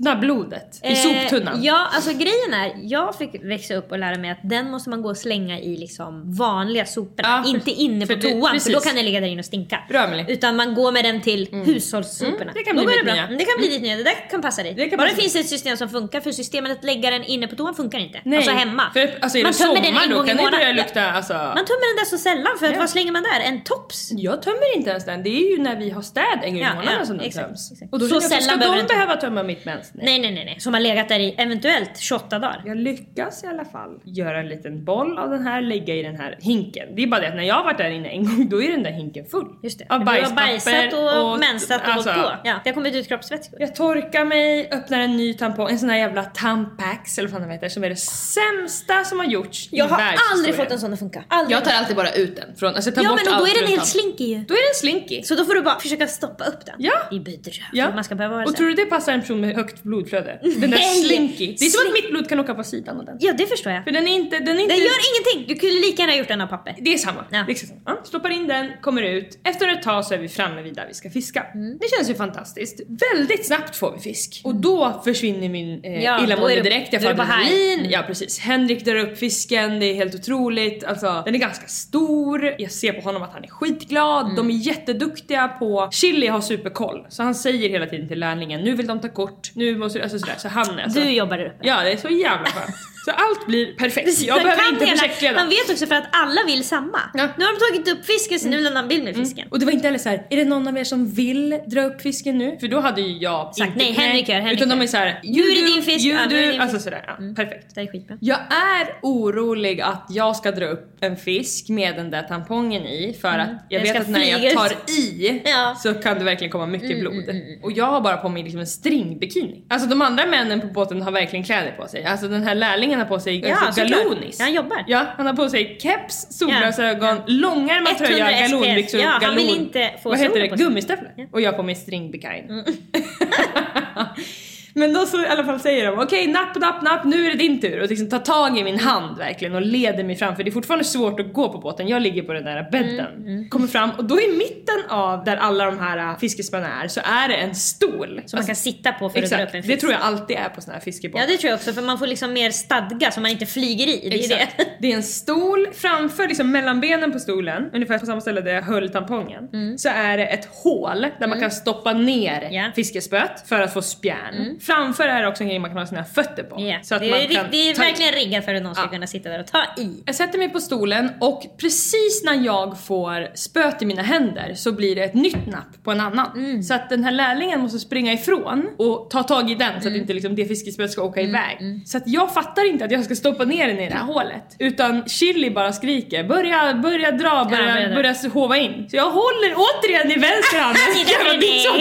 ruttna blodet i Eh, soptunnan. Ja, alltså grejen är, jag fick växa upp och lära mig att den måste man gå och slänga i liksom vanliga soporna. Ja, för- inte inne på toan för då kan den ligga där inne och stinka. Bra. Utan man går med den till hushållssoporna. Mm, det kan bli bra. nya. Mm, Det kan bli ditt nya, det där kan passa dig. Det kan Bara det finns ett system som funkar för systemet att lägga den inne på toan funkar inte. Nej, Alltså hemma. För, alltså Man tömmer den en då gång i månaden. lukta alltså... Man tömmer den där så sällan för att Ja. vad slänger man där? En tops? Jag tömmer inte ens den, det är ju när vi har städ en gång i månaden som den töms. Och då Så sällan ska de behöva tömma mitt mens? Nej nej nej nej. Som har legat där i eventuellt 28 dagar. Jag lyckas i alla fall göra en liten boll av den här, lägga i den här hinken. Det är bara det att när jag har varit där inne en gång, då är den där hinken full. Just det. Av För du har bajspapper bajsat och, och- mensat och alltså- hållit på. Ja, det har kommit ut kroppsvätskor. Jag torkar mig, öppnar en ny tampong, en sån här jävla Tampax eller vad fan de heter, som är det sämsta som har gjorts Jag i har aldrig fått en sån att funka. Aldrig. Jag tar alltid bara ut den från, alltså jag tar ja bort men då är den helt slinky ju. Då är den slinky. Så då får du bara försöka stoppa upp den. Ja. Är bedrövligt. Ja. Man ska behöva vara Och tror du det passar en person med högt blodflöde? Den där Nej! slinky. Det är som att mitt blod kan åka på sidan av den. Ja det förstår jag. För den är inte, den är inte... Den gör ingenting. Du kunde lika gärna gjort den av papper. Det är samma. Ja. Liksom. Ja, stoppar in den, kommer ut. Efter ett tag så är vi framme vid där vi ska fiska. Mm. Det känns ju fantastiskt. Väldigt snabbt får vi fisk. Och då försvinner min eh, Ja, illamående det- direkt. Jag får adrenalin. Mm. Ja precis. Henrik drar upp fisken, det är helt otroligt. Alltså den är ganska stor. Jag ser på honom att han är skitglad. Mm. De är jätteduktiga på... Chili har superkoll. Så han säger hela tiden till lärlingen, nu vill de ta kort, nu måste... Alltså sådär. Så han är alltså... Du jobbar där uppe. Ja det är så jävla skönt. Så allt blir perfekt. Jag behöver inte hela- projektleda. Han vet också för att alla vill samma. Ja. Mm. Nu har de tagit upp fisken så nu vill han bild med fisken. Och det var inte heller så här: är det någon av er som vill dra upp fisken nu? För då hade ju jag Sagt, inte nej, Henrik gör, Henrik Utan de är såhär, Nu är det din fisk, you ja, do, din alltså sådär. Ja, Perfekt. Det är skitbra. Jag är orolig att jag ska dra upp en fisk med den där tampongen i för att jag vet att när jag tar i Ja. så kan det verkligen komma mycket blod. Och jag har bara på mig liksom en stringbikini. Alltså de andra männen på båten har verkligen kläder på sig. Alltså den här lärlingen har på sig Ja, alltså, galonis. Ja, han jobbar. Ja, han har på sig keps, solglasögon, långärmad 100 tröja, galonbyxor, Ja, han vill galon... inte få Vad heter det? Gummistövlar. Ja. Och jag på mig stringbikain. Men då så i alla fall säger de okej napp, napp, napp, nu är det din tur. Och liksom tar tag i min hand verkligen och leder mig fram för det är fortfarande svårt att gå på båten. Jag ligger på den där bädden. Mm, Kommer fram och då i mitten av där alla de här äh, fiskespöna är så är det en stol. Som man kan sitta på för att dra upp en Exakt, fisk. det tror jag alltid är på såna här fiskebåtar. Ja det tror jag också för man får liksom mer stadga så man inte flyger i. Det är Exakt. det. Det är en stol framför, liksom mellan benen på stolen, ungefär på samma ställe där jag höll tampongen, så är det ett hål där man kan stoppa ner Ja. fiskespöet för att få spjärn. Framför är det också en grej man kan ha sina fötter på. Ja. Så att det, är, man kan det är verkligen riggat för att någon ska Ja. kunna sitta där och ta i. Jag sätter mig på stolen och precis när jag får spöet i mina händer så blir det ett nytt napp på en annan. Mm. Så att den här lärlingen måste springa ifrån och ta tag i den så att Mm. inte liksom det fiskespöet ska åka iväg. Så att jag fattar inte att jag ska stoppa ner den i det här hålet. Utan Chili bara skriker börja, börja dra, börja, börja dra. börja hova in. Så jag håller ålligen i vänster hand.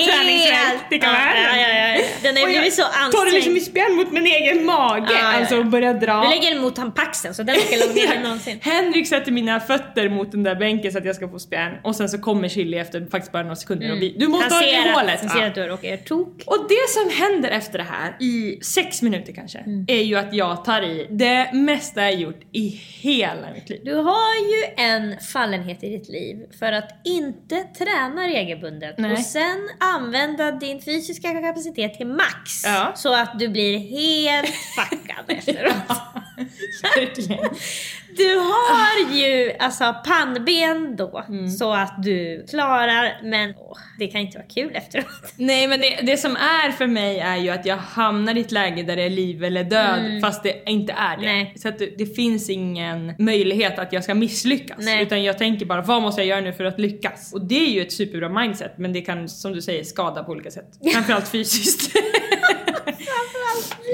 Träningsverk. Det kan vara ja, ja, ja, ja. Den har är så tar det liksom i ansträngd. spjärn mot min egen mage. Ja, alltså och börjar dra. Du lägger den mot paxen så den ska långt ner än någonsin. Henrik sätter mina fötter mot den där bänken så att jag ska få spjärn och sen så kommer Chili efter faktiskt bara några sekunder och vi, du måste Mm. Han ha den i hålet. han ser att du råkar göra tok. Och det som händer efter det här, i sex minuter kanske, Mm. är ju att jag tar i det mesta jag gjort i hela mitt liv. Du har ju en fallenhet i ditt liv för att inte träna regelbundet Nej. och sen använda din fysiska kapacitet till max. Ja. Så att du blir helt fuckad efteråt. Verkligen. Du har ju alltså pannben då Mm. så att du klarar men åh, det kan inte vara kul efteråt. Nej men det, det som är för mig är ju att jag hamnar i ett läge där det är liv eller död fast det inte är det. Mm. Nej. Så att det, det finns ingen möjlighet att jag ska misslyckas. Nej. Utan jag tänker bara vad måste jag göra nu för att lyckas? Och det är ju ett superbra mindset men det kan som du säger skada på olika sätt. Framförallt fysiskt.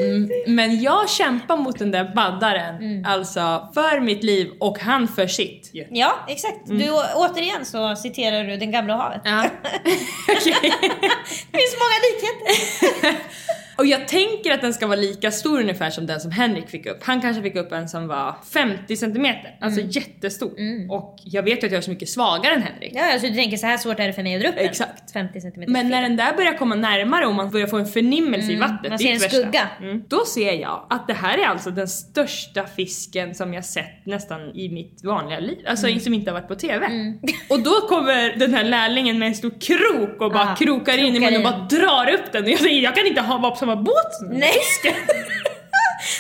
Mm, men jag kämpar mot den där baddaren, Mm. alltså för mitt liv och han för sitt. ju. Ja, exakt. Du, återigen så citerar du Den gamla havet. Ja. Okej. Det finns många likheter. Och jag tänker att den ska vara lika stor ungefär som den som Henrik fick upp. Han kanske fick upp en som var 50 centimeter, alltså Mm. jättestor. Och jag vet ju att jag är så mycket svagare än Henrik. Ja, alltså du tänker så här svårt är det för mig att dra upp den. Exakt. 50 cm. Men när den där börjar komma närmare och man börjar få en förnimmelse i vattnet, Mm, man ser en värsta. skugga. Mm. Då ser jag att det här är alltså den största fisken som jag sett nästan i mitt vanliga liv. Alltså Mm. som inte har varit på TV. Och då kommer den här lärlingen med en stor krok och bara Ah, krokar in i krokar munnen och bara drar upp den. Och jag säger jag kan inte ha, vara på samma båt som den. Nej!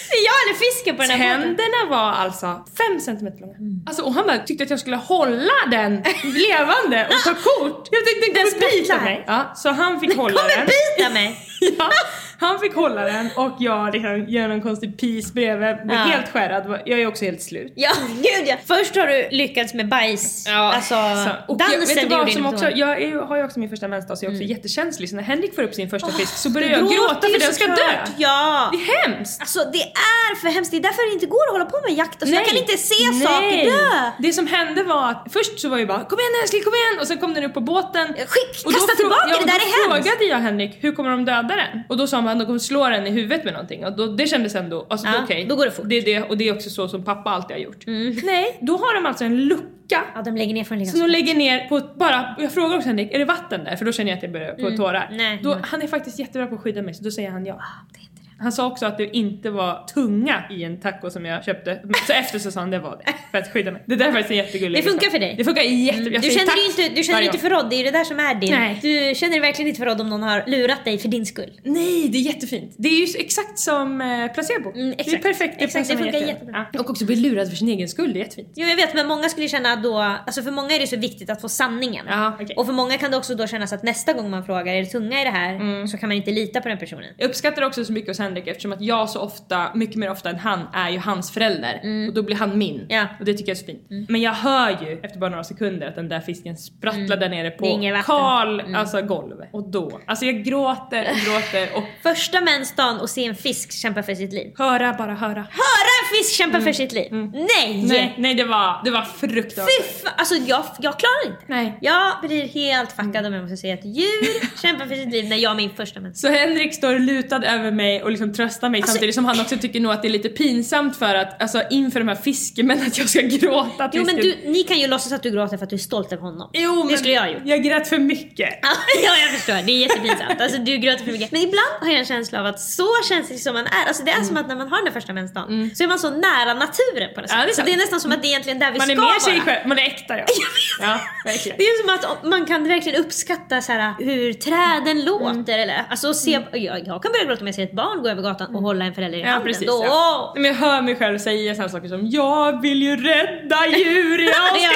det är jag eller fisken på den här båten. Tänderna var alltså 5 cm långa. Alltså, och han bara tyckte att jag skulle hålla den levande och ta kort. Jag tänkte den Den kommer bita mig. Ja, så han fick hålla Kommer den. bita mig! Ja, han fick hålla den och jag liksom gör någon konstig pis bredvid. Ja. Helt skärrad. Jag är också helt slut. Ja, gud ja. Först har du lyckats med bajs. alltså, så- och jag, dansen vet du vad som också, så. jag är, har ju också min första mensdag så jag är också jättekänslig så när Henrik får upp sin första fisk så börjar jag gråta för den ska dö. Ja! Det är hemskt. Alltså det är för hemskt, det är därför det inte går att hålla på med jakt. Alltså, jag kan inte se Nej. saker dö. Det som hände var att först så var jag bara kom igen älskling kom igen och sen kom den upp på båten. Skick, Och då kasta frå- tillbaka, ja, det där då är hemskt. frågade jag Henrik hur kommer de döda den? Och då sa han att de kommer slå den i huvudet med någonting och då, det kändes ändå, alltså Ja, okej. då går det fort. Mm. Det är det och det är också så som pappa alltid har gjort. Nej, då har de alltså en lucka Ja, de lägger ner från som de lägger ner på bara, jag frågar också Henrik, är det vatten där? För då känner jag att jag börjar få tårar. Mm. Nej, då, nej. Han är faktiskt jättebra på att skydda mig så då säger han ja. Det. Han sa också att det inte var tunga i en taco som jag köpte. Så efter så sa han det var det. För att skydda mig. Det där är faktiskt en jättegullig Det funkar för dig? Det funkar jättebra. Jag Du känner dig inte, du känner inte förrådd, det är ju det där som är din. Nej. Du känner dig verkligen inte förrådd om någon har lurat dig för din skull. Nej, det är jättefint. Det är ju exakt som eh, placebo. Mm, Det är exakt. perfekt. Exakt, passar det funkar jättebra. jättebra. Ja. Och också bli lurad för sin egen skull, det är jättefint. Jo jag vet men många skulle känna då, alltså för många är det så viktigt att få sanningen. Ja, okej. Och för många kan det också då kännas att nästa gång man frågar är det tunga i det här Mm. så kan man inte lita på den personen. Jag uppskattar också så mycket hos Henrik eftersom att jag så ofta, mycket mer ofta än han, är ju hans förälder. Och då blir han min. Mm. Ja. Mm. Och det tycker jag är så fint. Men jag hör ju efter bara några sekunder att den där fisken sprattlar där nere på kal, Mm. alltså golv. Och då, alltså jag gråter och gråter och Första mensdagen och se en fisk kämpa för sitt liv. höra, bara höra. Höra en fisk kämpa för sitt liv! Nej! Mm. Nej, nej det var, det var fruktansvärt. Fy alltså jag, jag klarar inte. Nej. Jag blir helt fuckad om jag måste säga att djur kämpar för sitt liv när jag har min första mens. Så Henrik står lutad över mig och liksom tröstar mig Alltså- samtidigt som han också tycker nog att det är lite pinsamt för att, alltså inför de här fiskemännen att jag ska gråta Jo men du, ni kan ju låtsas att du gråter för att du är stolt över honom. Jo, det men skulle jag ha gjort. Jag grät för mycket. ja jag förstår, det är jättepinsamt. Alltså du gråter för mycket. Men ibland har jag en känsla av att så känslig som man är, alltså det är som att när man har den första mensdagen så är man så nära naturen på något sätt. Ja, det är så sant. det är nästan som att det är egentligen där vi Man är ska mer sig vara. själv, man är äkta ja. Ja, verkligen. Det är som att man kan verkligen uppskatta så här, hur träden låter eller alltså se, jag, jag kan börja gråta om jag ser ett barn gå över gatan och hålla en förälder i Ja handen. precis. Då, Ja. Men jag hör mig själv säga sådana saker som Jag vill ju rädda djur, jag Ja, ja,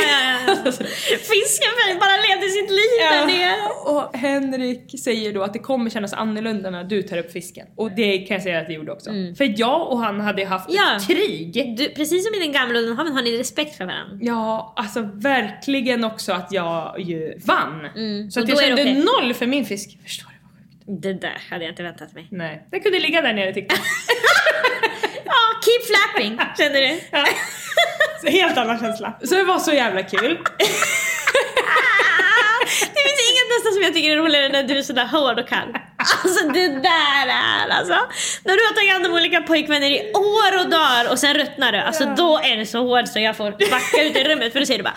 ja, ja. Fisken bara levde sitt liv där nere. Och Henrik säger då att det kommer kännas annorlunda när du tar upp fisken. Och det kan jag säga att det gjorde också. För jag och han hade haft Ja. ett krig. Du, precis som i den gamla Uddenhaven har ni respekt för varandra. Ja, alltså verkligen också att jag ju vann. Så Och att jag kände okej. noll för min fisk. Förstår? Det där hade jag inte väntat mig. Nej, den kunde ligga där nere tyckte jag. Ja, keep flapping, känner du? Ja. Så helt annan känsla. Så det var så jävla kul. Det finns inget nästan som jag tycker är roligare när du är sådär hård och kall. Alltså det där är alltså. När du har tagit hand om olika pojkvänner i år och dagar och sen ruttnar du. Alltså då är det så hårt så jag får backa ut i rummet för då säger du bara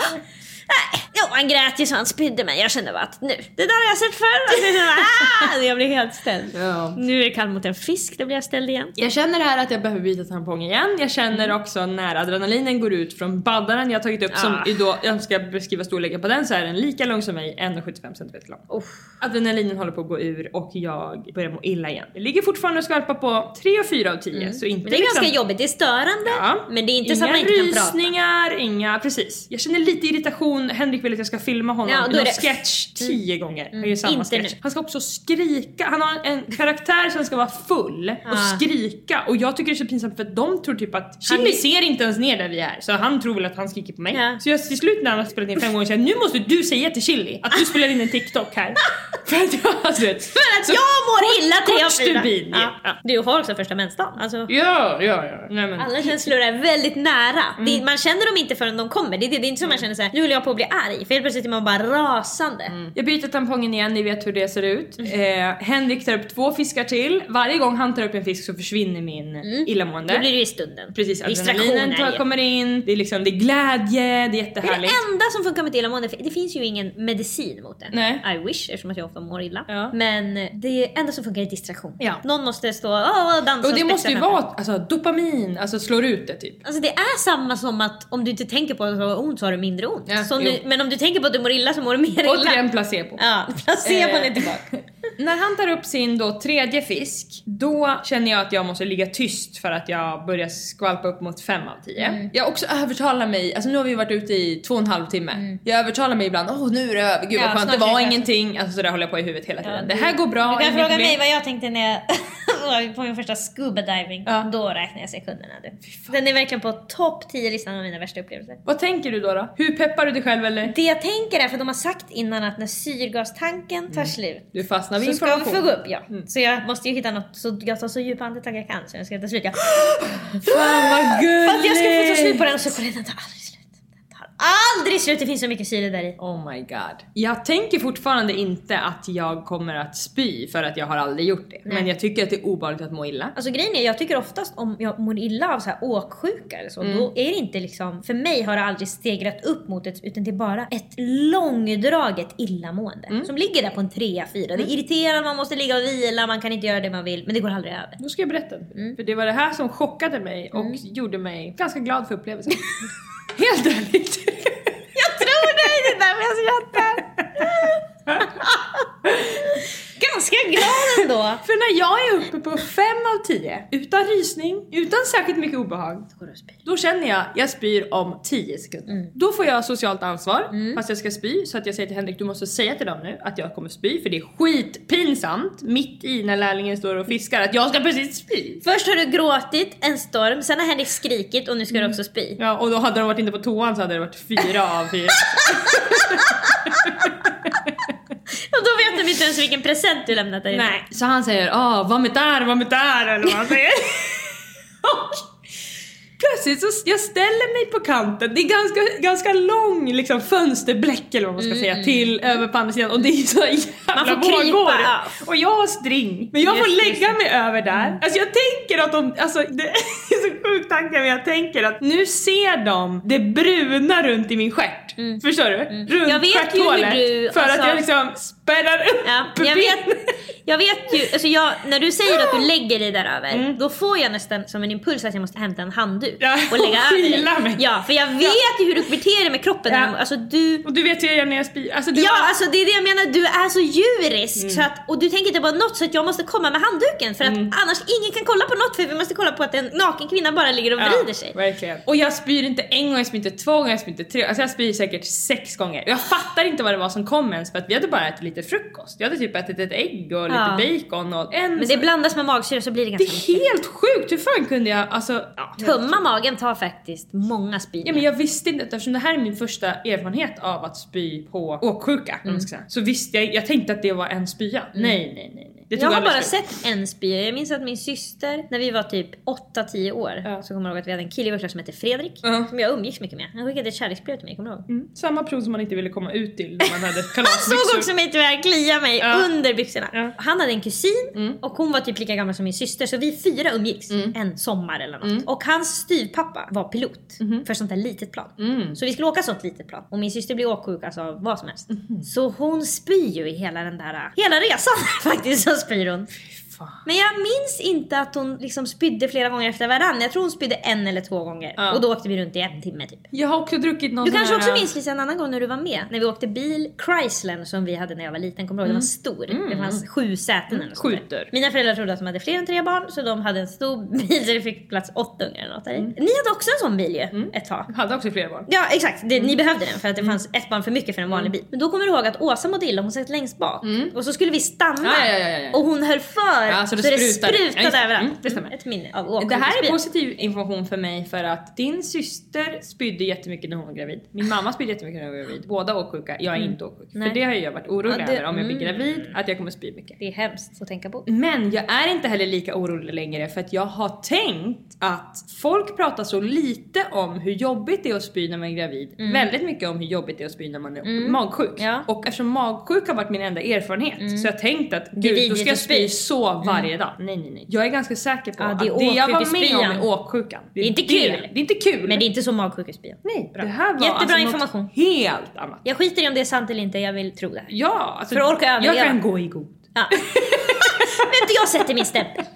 Nej, jo, han grät ju så han spydde men jag kände bara att nu, det där har jag sett förr. Jag, kände bara, ah! jag blir helt ställd. Ja. Nu är det kall mot en fisk, då blir jag ställd igen. Jag känner här att jag behöver byta tampong igen. Jag känner också när adrenalinen går ut från baddaren jag tagit upp som Ah. då, jag ska beskriva storleken på den så är den lika lång som mig, 1,75 cm lång. Uff. Adrenalinen håller på att gå ur och jag börjar må illa igen. Det ligger fortfarande och skvalpar på 3 och 4 av 10 så inte Mm. Men det är liksom, ganska jobbigt, det är störande Ja. men det är inte inga så att man inte kan prata. rysningar, inga, precis. Jag känner lite irritation, Henrik vill att jag ska filma honom Ja, i är någon det- Mm. sketch tio gånger. Han gör samma inte sketch. nu. Han ska också skrika, han har en karaktär som ska vara full och Ah. skrika och jag tycker det är så pinsamt för de tror typ att Han- Chili ser inte ens ner där vi är så han tror väl att han skriker på mig. Ja. Så jag till slut när han har spelat in fem gånger säger nu måste du säga till Chili att du spelar in en TikTok här. för att jag alltså vet. För att jag mår illa tre av fyra. stubin, ja. Ja. Du har också första mensdagen. Alltså, Ja, ja, ja. Nej, men. alla känslor är väldigt nära. Mm. Det, man känner dem inte förrän de kommer. Det, är det, det är inte så man känner såhär, nu håller jag på att bli arg. För helt plötsligt är man bara rasande. Jag byter tampongen igen, ni vet hur det ser ut. Mm. Eh, Henrik tar upp två fiskar till. Varje gång han tar upp en fisk så försvinner min illamående. Då blir det i stunden. Precis, adrenalinen tar, kommer in, det är liksom det är glädje, det är Det är jättehärligt. det enda som funkar med illamående. Det finns ju ingen medicin mot det. Nej. I wish eftersom att jag ofta mår illa. Ja. Men det enda som funkar är distraktion. Ja. Någon måste stå och dansa Och det måste ju vara alltså, dopamin, alltså slår ut det typ. Alltså det är samma som att om du inte tänker på att du har ont så har du mindre ont. Ja, jo. men om du tänker på att du mår illa så mår du mer illa. Återigen placebo. Ja, placebon Eh. är tillbaka. När han tar upp sin då tredje fisk, då känner jag att jag måste ligga tyst för att jag börjar skvalpa upp mot 5 av 10. Mm. Jag också övertalar mig, alltså nu har vi varit ute i två och en halv timme. Jag övertalar mig ibland, åh nu är det över, gud Mm. Ja, vad skönt, det var ingenting. Alltså så där håller jag på i huvudet hela tiden. Ja, det här går bra, Du kan fråga mig vad jag tänkte när jag på min första scuba diving. Ja. Då räknar jag sekunderna du. Den är verkligen på topp 10 listan av mina värsta upplevelser. Vad tänker du då, då? Hur peppar du dig själv eller? Det jag tänker är, för de har sagt innan att när syrgastanken tar slut Du fastnar vid så ska få gå upp ja. Så jag måste ju hitta något, så jag tar så djupa andetag jag kan så jag ska slut. Jag, Fan vad gulligt! för att jag ska få ta slut på den så kommer den ta aldrig aldrig slut, det finns så mycket syre där i. Oh my god. Jag tänker fortfarande inte att jag kommer att spy för att jag har aldrig gjort det. Men jag tycker att det är obehagligt att må illa. Alltså grejen är, jag tycker oftast om jag mår illa av så här åksjuka eller så, Mm. då är det inte liksom, för mig har det aldrig stegrat upp mot ett, utan det är bara ett långdraget illamående. Mm. Som ligger där på en 3 4 Det är irriterande, man måste ligga och vila, man kan inte göra det man vill, men det går aldrig över. Då ska jag berätta. Mm. För det var det här som chockade mig och gjorde mig ganska glad för upplevelsen. Helt ärligt. Jag tror dig, det är därför jag skrattar! Ganska glad ändå! För när jag är uppe på 5 av 10, utan rysning, utan särskilt mycket obehag, då känner jag jag spyr om 10 sekunder. Mm. Då får jag socialt ansvar fast jag ska spy så att jag säger till Henrik du måste säga till dem nu att jag kommer spy för det är skitpinsamt mitt i när lärlingen står och fiskar att jag ska precis spy. Först har du gråtit en storm, sen har Henrik skrikit och nu ska du också spy. Ja och då hade de varit inne på toan så hade det varit 4 av 4. Och då vet de inte ens vilken present du lämnat där inne. Nej. Så han säger ah vad med där, vad med där eller vad han säger. och plötsligt så jag ställer mig på kanten, det är ganska, ganska lång liksom fönsterbläck eller vad man ska säga till över på andra sidan och det är så jävla får vågor. Och jag har string, men jag får Just, lägga just mig över där. Alltså jag tänker att de, alltså det är så sjukt tanke men jag tänker att nu ser de det bruna runt i min stjärt. Förstår du? Runt Jag vet ju hur du- För alltså- att jag liksom spärrar upp Ja, jag vet, jag vet ju, alltså jag, när du säger att du lägger dig där över, Mm. då får jag nästan som en impuls att jag måste hämta en handduk Ja, och lägga och över dig. mig. Ja, för jag vet ju hur du beter dig med kroppen. Ja. Alltså du... Och du vet hur jag gör när jag spyr. Alltså, Ja, var- alltså det är det jag menar, du är så djurisk Mm. så att, och du tänker inte på något så att jag måste komma med handduken för att annars ingen kan kolla på något för vi måste kolla på att en naken kvinna bara ligger och vrider sig. verkligen. Och jag spyr inte en gång, jag spyr inte två gånger, jag spyr inte tre Alltså jag spyr säkert sex gånger. Jag fattar inte vad det var som kom ens för att vi hade bara ätit lite frukost. Jag hade typ ätit ett ägg och Ja. lite bacon och en... Men det blandas med magsyra så blir det det ganska är mycket. helt sjukt, hur fan kunde jag alltså... Ja, Tumma magen tar faktiskt många spyor. Ja men jag visste inte, eftersom det här är min första erfarenhet av att spy på åksjuka, mm. så visste jag, jag tänkte att det var en spya. Nej nej nej nej. Jag har bara sett en spya. Jag minns att min syster, när vi var typ 8-10 år, Ja. så kommer jag ihåg att vi hade en kille i vår klass som hette Fredrik. Ja. Som jag umgicks mycket med. Han skickade ett kärleksbrev till mig, kommer du ihåg? Mm. Samma prov som man inte ville komma ut till när man hade Han såg kalasbyxor. också mig tyvärr klia mig Ja. under byxorna. Mm. Han hade en kusin och hon var typ lika gammal som min syster så vi fyra umgicks en sommar eller något. Mm. Och hans styvpappa var pilot Mhm. för sånt där litet plan. Mm. Så vi skulle åka sånt litet plan och min syster blev åksjuk alltså av vad som helst. Så hon spyr ju i hela den där, hela resan faktiskt så spyr hon. Fan. Men jag minns inte att hon liksom spydde flera gånger efter varann. Jag tror hon spydde en eller två gånger. Ja. Och då åkte vi runt i en timme typ. Jag har också druckit någon Du kanske här, också minns Lisa en annan gång när du var med. När vi åkte bil, Chrysler som vi hade när jag var liten. Kommer du ihåg? Den var stor. Det fanns sju säten. Mm. Skjuter. Mina föräldrar trodde att de hade fler än tre barn så de hade en stor bil så det fick plats åtta ungar eller något där. Mm. Ni hade också en sån bil ju ett tag. Jag hade också flera barn. Ja exakt, det, Mm. ni behövde den för att det fanns ett barn för mycket för en vanlig bil. Men då kommer du ihåg att Åsa mådde illa, hon satt längst bak. Och så skulle vi stanna Mm. Ja, ja. och hon höll för Ja, så det så det sprutade. sprutade, Ja, det. överallt. Mm, det stämmer. Ett minne av Det här är positiv information för mig för att din syster spydde jättemycket när hon var gravid. Min mamma spydde jättemycket när hon var gravid. Båda åksjuka. Jag är inte åksjuk. För det har jag varit orolig Ja, det- över om jag blir mm. gravid, att jag kommer spy mycket. Det är hemskt att tänka på. Men jag är inte heller lika orolig längre för att jag har tänkt att folk pratar så lite om hur jobbigt det är att spy när man är gravid. Väldigt mycket om hur jobbigt det är att spy när man är magsjuk. Mm. Ja. Mm. Och eftersom magsjuk har varit min enda erfarenhet så jag tänkt att gud, då ska jag spy. spy så varje dag. Nej nej nej. Jag är ganska säker på Ja, att det är det jag var med om är åksjukan. Det är inte kul. Det är inte kul. Men det är inte så magsjukhusspya. Nej, Bra. det här var Jättebra alltså information. helt annat. Jag skiter i om det är sant eller inte, jag vill tro det. Ja, alltså, För att orka jag överleva. kan gå i god. Ja. Vet du, jag sätter min stämpel.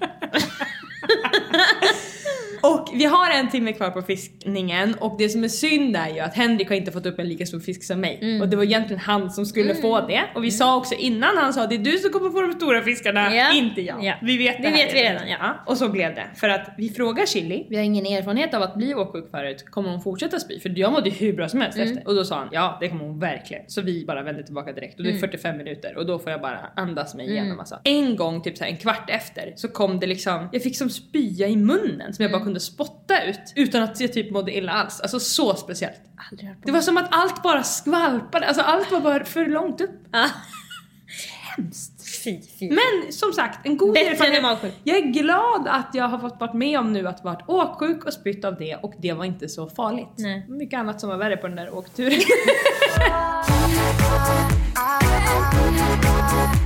Och vi har en timme kvar på fiskningen och det som är synd är ju att Henrik har inte fått upp en lika stor fisk som mig. Mm. Och det var egentligen han som skulle få det. Och vi sa också innan han sa det är du som kommer få de stora fiskarna, Ja. inte jag. Ja. Vi vet Det det vet vi redan, ja. Och så blev det. För att vi frågar Chili, vi har ingen erfarenhet av att bli åksjuk förut, kommer hon fortsätta spy? För jag mådde hur bra som helst Mm. efter. Och då sa han ja det kommer hon verkligen. Så vi bara vände tillbaka direkt och Mm. det är 45 minuter och då får jag bara andas mig igenom alltså. En gång typ så en kvart efter så kom det liksom, jag fick som spya i munnen som jag Mm. bara kunde spotta ut utan att jag typ mådde illa alls. Alltså så speciellt. Det var som att allt bara skvalpade, alltså allt var bara för långt upp. Ja. Hemskt. Fy, fy. Men som sagt, en god Bättre än erfarenhet. magsjuk. Jag är glad att jag har fått varit med om nu att varit åksjuk och spytt av det och det var inte så farligt. Nej. Mycket annat som var värre på den där åkturen.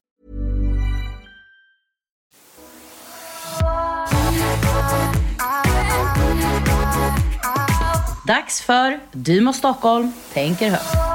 Dags för Dymo Stockholm tänker högt.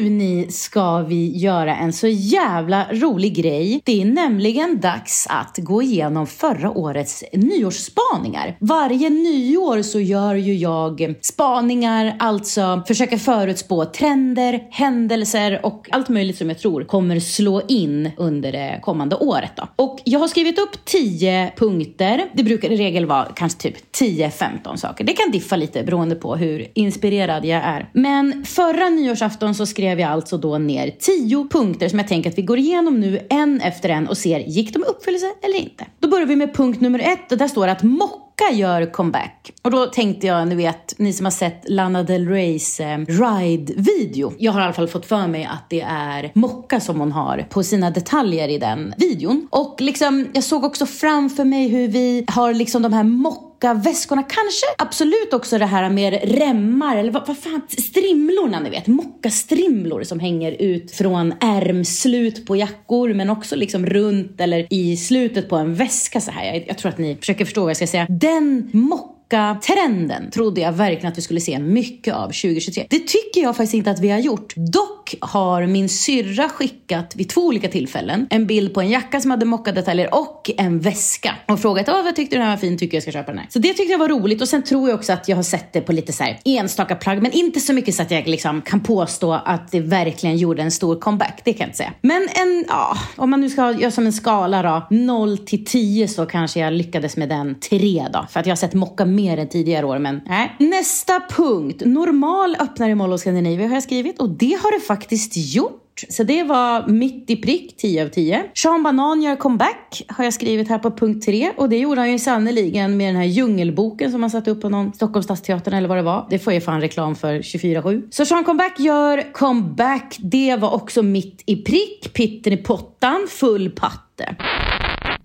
Nu ni ska vi göra en så jävla rolig grej. Det är nämligen dags att gå igenom förra årets nyårsspaningar. Varje nyår så gör ju jag spaningar, alltså försöker förutspå trender, händelser och allt möjligt som jag tror kommer slå in under det kommande året. Då. Och jag har skrivit upp 10 punkter. Det brukar i regel vara kanske typ 10-15 saker. Det kan diffa lite beroende på hur inspirerad jag är. Men förra nyårsafton så skrev jag alltså då ner tio punkter som jag tänker att vi går igenom nu en efter en och ser gick de i uppfyllelse eller inte. Då börjar vi med punkt nummer ett och där står det att mocka gör comeback. Och då tänkte jag, ni vet, ni som har sett Lana Del Reys eh, Ride-video. Jag har i alla fall fått för mig att det är mocka som hon har på sina detaljer i den videon. Och liksom, jag såg också framför mig hur vi har liksom de här mocka väskorna, kanske absolut också det här med remmar eller vad, vad fan, strimlorna ni vet, mockastrimlor som hänger ut från ärmslut på jackor men också liksom runt eller i slutet på en väska så här. Jag, jag tror att ni försöker förstå vad jag ska säga. Den mocka trenden trodde jag verkligen att vi skulle se mycket av 2023. Det tycker jag faktiskt inte att vi har gjort. Dock har min syrra skickat vid två olika tillfällen en bild på en jacka som hade mockadetaljer och en väska och frågat Åh, vad tyckte du den här var fin, tycker jag ska köpa den här. Så det tyckte jag var roligt och sen tror jag också att jag har sett det på lite så här enstaka plagg men inte så mycket så att jag liksom kan påstå att det verkligen gjorde en stor comeback. Det kan jag inte säga. Men en, ja, om man nu ska göra som en skala då, 0 till 10 så kanske jag lyckades med den 3 då. För att jag har sett mocka mer än tidigare år men nej. Nästa punkt, normal öppnar i Mall of Scandinavia har jag skrivit och det har det faktiskt gjort. Så det var mitt i prick, 10 av 10. Sean Banan gör comeback, har jag skrivit här på punkt 3. Och det gjorde han ju sannoliken med den här djungelboken som han satte upp på någon Stockholms stadsteatern eller vad det var. Det får jag fan reklam för 24-7. Så Sean Comeback gör comeback. Det var också mitt i prick, pitten i pottan, full patte.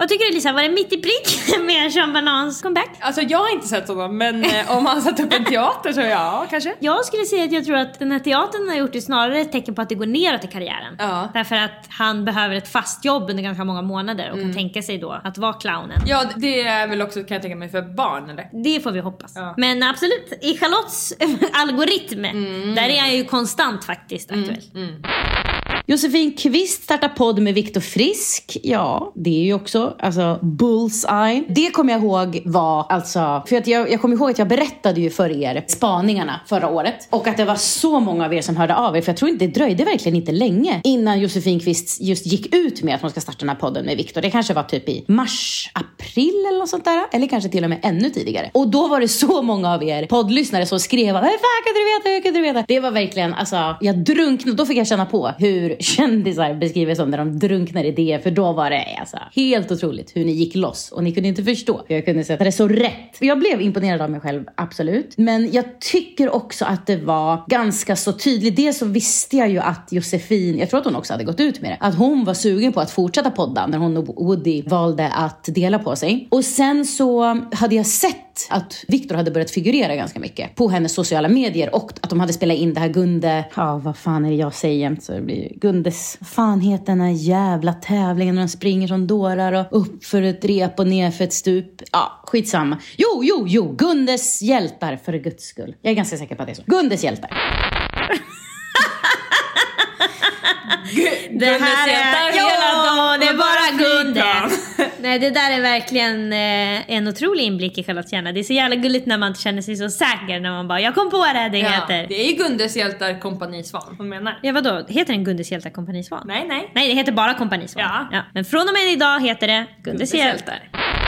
Vad tycker du Lisa, var det mitt i prick med Sean Banans comeback? Alltså jag har inte sett honom men eh, om han satt upp en teater så ja, kanske. Jag skulle säga att jag tror att den här teatern har gjort det snarare ett tecken på att det går neråt i karriären. Ja. Därför att han behöver ett fast jobb under ganska många månader och kan tänka sig då att vara clownen. Ja det är väl också kan jag tänka mig för barn eller? Det får vi hoppas. Ja. Men absolut, i Charlottes algoritm, där är han ju konstant faktiskt aktuell. Josefin Kvist startar podd med Viktor Frisk. Ja, det är ju också alltså bullseye. Det kommer jag ihåg var alltså, för att jag, jag kommer ihåg att jag berättade ju för er spaningarna förra året och att det var så många av er som hörde av er för jag tror inte det dröjde verkligen inte länge innan Josefin Kvist just gick ut med att hon ska starta den här podden med Viktor. Det kanske var typ i mars, april eller något sånt där. Eller kanske till och med ännu tidigare. Och då var det så många av er poddlyssnare som skrev Hur fan kunde du veta? Hur kunde du veta? Det var verkligen, alltså, jag drunknade. Då fick jag känna på hur kändisar beskriver som när de drunknar i det. För då var det alltså, helt otroligt hur ni gick loss. Och ni kunde inte förstå hur jag kunde sätta det så rätt. Jag blev imponerad av mig själv, absolut. Men jag tycker också att det var ganska så tydligt. Dels så visste jag ju att Josefin, jag tror att hon också hade gått ut med det, att hon var sugen på att fortsätta podda när hon och Woody valde att dela på sig. Och sen så hade jag sett att Viktor hade börjat figurera ganska mycket på hennes sociala medier och att de hade spelat in det här Gunde, ja vad fan är det jag säger jämt så det blir Gundes, fan heter den här jävla tävlingen när de springer som dårar och upp för ett rep och ner för ett stup. Ja, skitsamma. Jo, jo, jo, Gundes hjältar för guds skull. Jag är ganska säker på att det är så. Gundes hjältar. Det här är... Ja, det är bara Gunde! Nej, det där är verkligen eh, en otrolig inblick i Charlottes hjärna. Det är så jävla gulligt när man inte känner sig så säker när man bara “jag kom på det det Ja, heter”. det är ju Gundes hjältar kompani Svan hon menar. Ja vadå, heter den Gundes hjältar kompani Svan? Nej, nej. Nej, det heter bara kompani Svan. Ja. Men från och med idag heter det Gundes, Gundes hjältar. hjältar.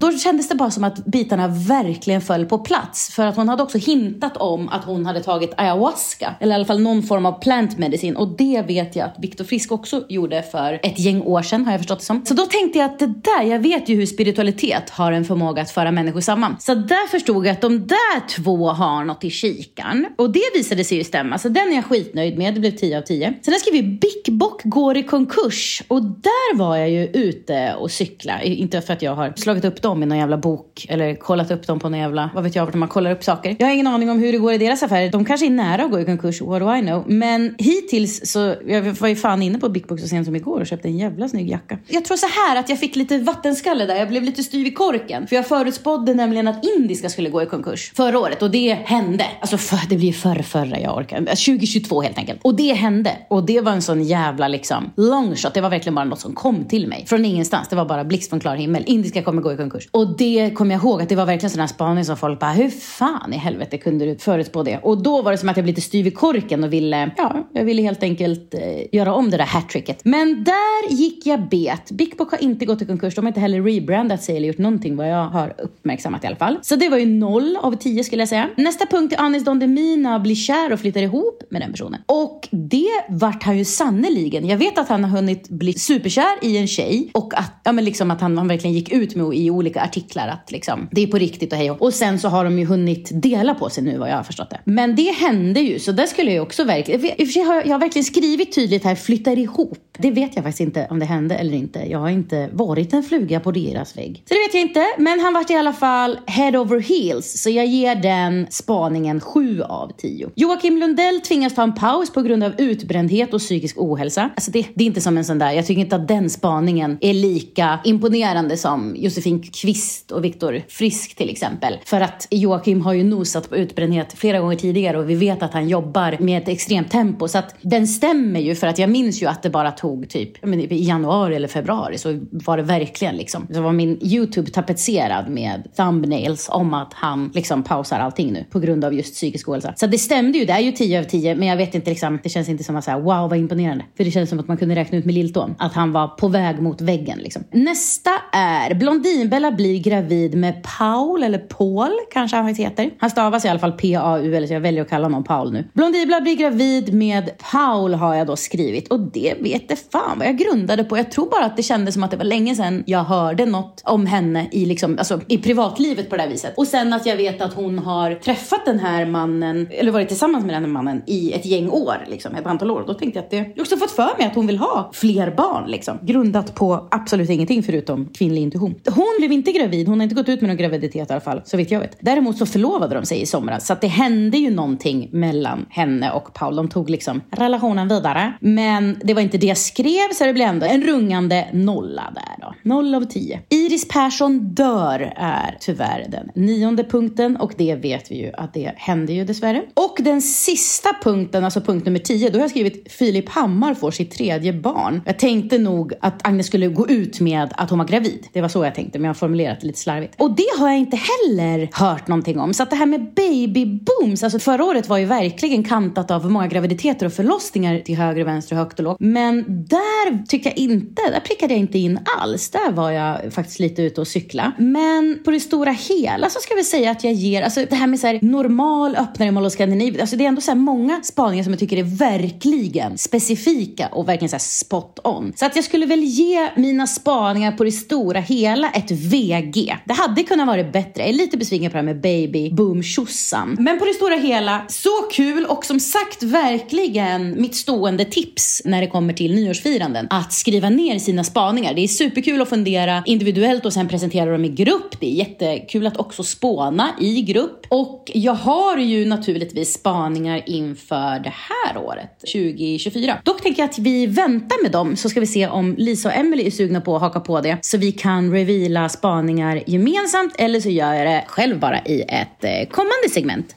Då kändes det bara som att bitarna verkligen föll på plats. För att hon hade också hintat om att hon hade tagit ayahuasca. Eller i alla fall någon form av plant medicine. Och det vet jag att Viktor Frisk också gjorde för ett gäng år sedan har jag förstått det som. Så då tänkte jag att det där, jag vet ju hur spiritualitet har en förmåga att föra människor samman. Så där förstod jag att de där två har något i kikan. Och det visade sig ju stämma. Så den är jag skitnöjd med. Det blev 10 av 10. Sen har jag skrivit Big Bock går i konkurs. Och där var jag ju ute och cykla. Inte för att jag har slagit upp dem i någon jävla bok eller kollat upp dem på någon jävla, vad vet jag, vart man kollar upp saker. Jag har ingen aning om hur det går i deras affärer. De kanske är nära att gå i konkurs, what do I know? Men hittills så, jag var ju fan inne på Big Book så sent som igår och köpte en jävla snygg jacka. Jag tror så här att jag fick lite vattenskalle där. Jag blev lite styv i korken. För jag förutspådde nämligen att Indiska skulle gå i konkurs förra året och det hände. Alltså för, det blir förra, förra jag orkar. Äh, 2022 helt enkelt. Och det hände. Och det var en sån jävla liksom long shot. Det var verkligen bara något som kom till mig. Från ingenstans. Det var bara blixt från klar himmel. Indiska kommer gå i konkurs. Och det kommer jag ihåg att det var verkligen sån här spaning som folk bara, hur fan i helvete kunde du förutspå det? Och då var det som att jag blev lite styv i korken och ville, ja, jag ville helt enkelt eh, göra om det där hattricket. Men där gick jag bet. Bickbock har inte gått i konkurs. De har inte heller rebrandat sig eller gjort någonting vad jag har uppmärksammat i alla fall. Så det var ju noll av tio skulle jag säga. Nästa punkt är Anis Don Demina blir kär och flyttar ihop med den personen. Och det vart han ju sannoliken. Jag vet att han har hunnit bli superkär i en tjej och att, ja, men liksom att han, han verkligen gick ut med i olika artiklar att liksom, det är på riktigt och hej och. och sen så har de ju hunnit dela på sig nu vad jag har förstått det. Men det hände ju så det skulle jag ju också verkligen, i och för sig har jag, jag har verkligen skrivit tydligt här flyttar ihop. Det vet jag faktiskt inte om det hände eller inte. Jag har inte varit en fluga på deras vägg. Så det vet jag inte. Men han vart i alla fall head over heels. Så jag ger den spaningen 7 av 10. Joakim Lundell tvingas ta en paus på grund av utbrändhet och psykisk ohälsa. Alltså det, det är inte som en sån där, jag tycker inte att den spaningen är lika imponerande som Josefin Kvist och Viktor Frisk till exempel. För att Joakim har ju nosat på utbrändhet flera gånger tidigare och vi vet att han jobbar med ett extremt tempo. Så att den stämmer ju för att jag minns ju att det bara tog typ i januari eller februari så var det verkligen liksom. Så var min YouTube tapetserad med thumbnails om att han liksom pausar allting nu på grund av just psykisk ohälsa. Så det stämde ju, det är ju 10 av 10 men jag vet inte liksom, det känns inte som att säga wow vad imponerande. För det känns som att man kunde räkna ut med lilltån att han var på väg mot väggen liksom. Nästa är Blondinbella blir gravid med Paul eller Paul kanske han faktiskt heter. Han stavas i alla fall P-A-U eller så jag väljer att kalla honom Paul nu. Blondibla blir gravid med Paul har jag då skrivit och det vet det fan vad jag grundade på. Jag tror bara att det kändes som att det var länge sedan jag hörde något om henne i, liksom, alltså, i privatlivet på det här viset. Och sen att jag vet att hon har träffat den här mannen, eller varit tillsammans med den här mannen i ett gäng år, liksom, ett antal år. Då tänkte jag att det, jag har också fått för mig att hon vill ha fler barn, liksom. Grundat på absolut ingenting förutom kvinnlig intuition. Hon blev blev inte gravid, hon har inte gått ut med någon graviditet i alla fall, så vitt jag vet. Däremot så förlovade de sig i somras, så att det hände ju någonting mellan henne och Paul. De tog liksom relationen vidare. Men det var inte det jag skrev, så det blev ändå en rungande nolla där då. Noll av tio. Iris Persson dör är tyvärr den nionde punkten och det vet vi ju att det hände ju dessvärre. Och den sista punkten, alltså punkt nummer tio, då har jag skrivit Filip Hammar får sitt tredje barn. Jag tänkte nog att Agnes skulle gå ut med att hon var gravid. Det var så jag tänkte, men jag formulerat det lite slarvigt. Och det har jag inte heller hört någonting om. Så att det här med baby booms, alltså förra året var ju verkligen kantat av många graviditeter och förlossningar till höger och vänster och högt och lågt. Men där tycker jag inte, där prickade jag inte in alls. Där var jag faktiskt lite ute och cykla. Men på det stora hela så ska vi säga att jag ger, alltså det här med så här normal öppnare i Mall of Scandinavia, alltså det är ändå så här många spaningar som jag tycker är verkligen specifika och verkligen så här spot on. Så att jag skulle väl ge mina spaningar på det stora hela ett VG. Det hade kunnat vara bättre. Jag är lite besviken på det här med baby boom tjosan. Men på det stora hela, så kul och som sagt verkligen mitt stående tips när det kommer till nyårsfiranden. Att skriva ner sina spaningar. Det är superkul att fundera individuellt och sen presentera dem i grupp. Det är jättekul att också spåna i grupp. Och jag har ju naturligtvis spaningar inför det här året, 2024. Dock tänker jag att vi väntar med dem så ska vi se om Lisa och Emily är sugna på att haka på det. Så vi kan reveala spaningar gemensamt eller så gör jag det själv bara i ett eh, kommande segment.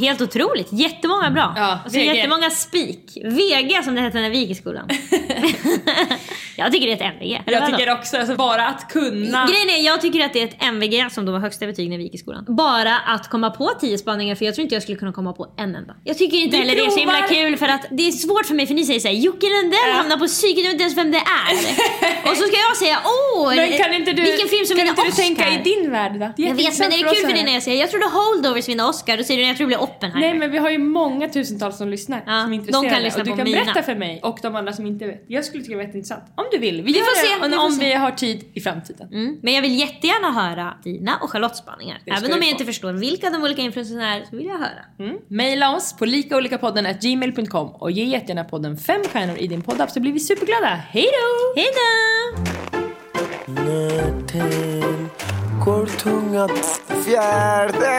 Helt otroligt. Jättemånga bra. Ja, och så VG. jättemånga spik. VG som det hette när vi gick i skolan. jag tycker det är ett MVG. Jag tycker också, alltså bara att kunna... Grejen är, jag tycker att det är ett MVG som då var högsta betyg när vi gick i skolan. Bara att komma på 10 spaningar för jag tror inte jag skulle kunna komma på en enda. Jag tycker inte heller det är så himla kul för att det är svårt för mig för ni säger såhär Jocke Lundell Ja. hamnar på psyket, jag vet inte ens vem det är. och så ska jag säga åh, Men kan inte du, vilken film som kan vinner inte du Oscar? tänka i din värld då? Jag vet men är det kul för dig när jag säger jag trodde Holdovers vinner Oscar, då säger du jag tror det blir Oppenheimer. Nej men vi har ju många tusentals som lyssnar Ja, som är de intresserade kan lyssna och du på kan mina. berätta för mig och de andra som inte vet. Jag skulle tycka det var jätteintressant. Om du vill. Vi, Vi får se, om, vi om vi har tid i framtiden. Mm. Men jag vill jättegärna höra dina och Charlottes spaningar. Även om jag inte förstår vilka de olika influencerna är så vill jag höra. Mm. Maila oss på likaolikapodden@gmail.com och ge jättegärna podden fem stjärnor i din poddapp så blir vi superglada. Hej då! Hejdå! Nöten går tunga fjärde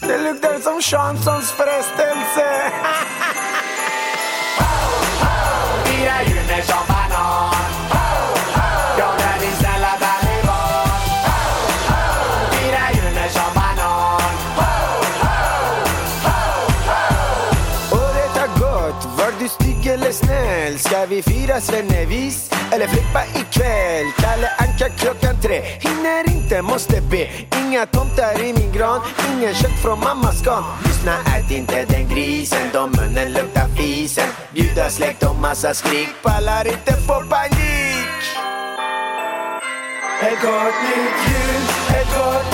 Det luktar som Chanssons frestelse du stygg eller snäll? Ska vi fira svennevis eller flippa ikväll? Kalle Anka klockan tre, hinner inte, måste be. Inga tomtar i min gran, ingen kött från mammas garn. Lyssna, ät inte den grisen, då munnen luktar fisen. Bjuda släkt och massa skrik, pallar inte få panik. Ett gott nytt jul, ett gott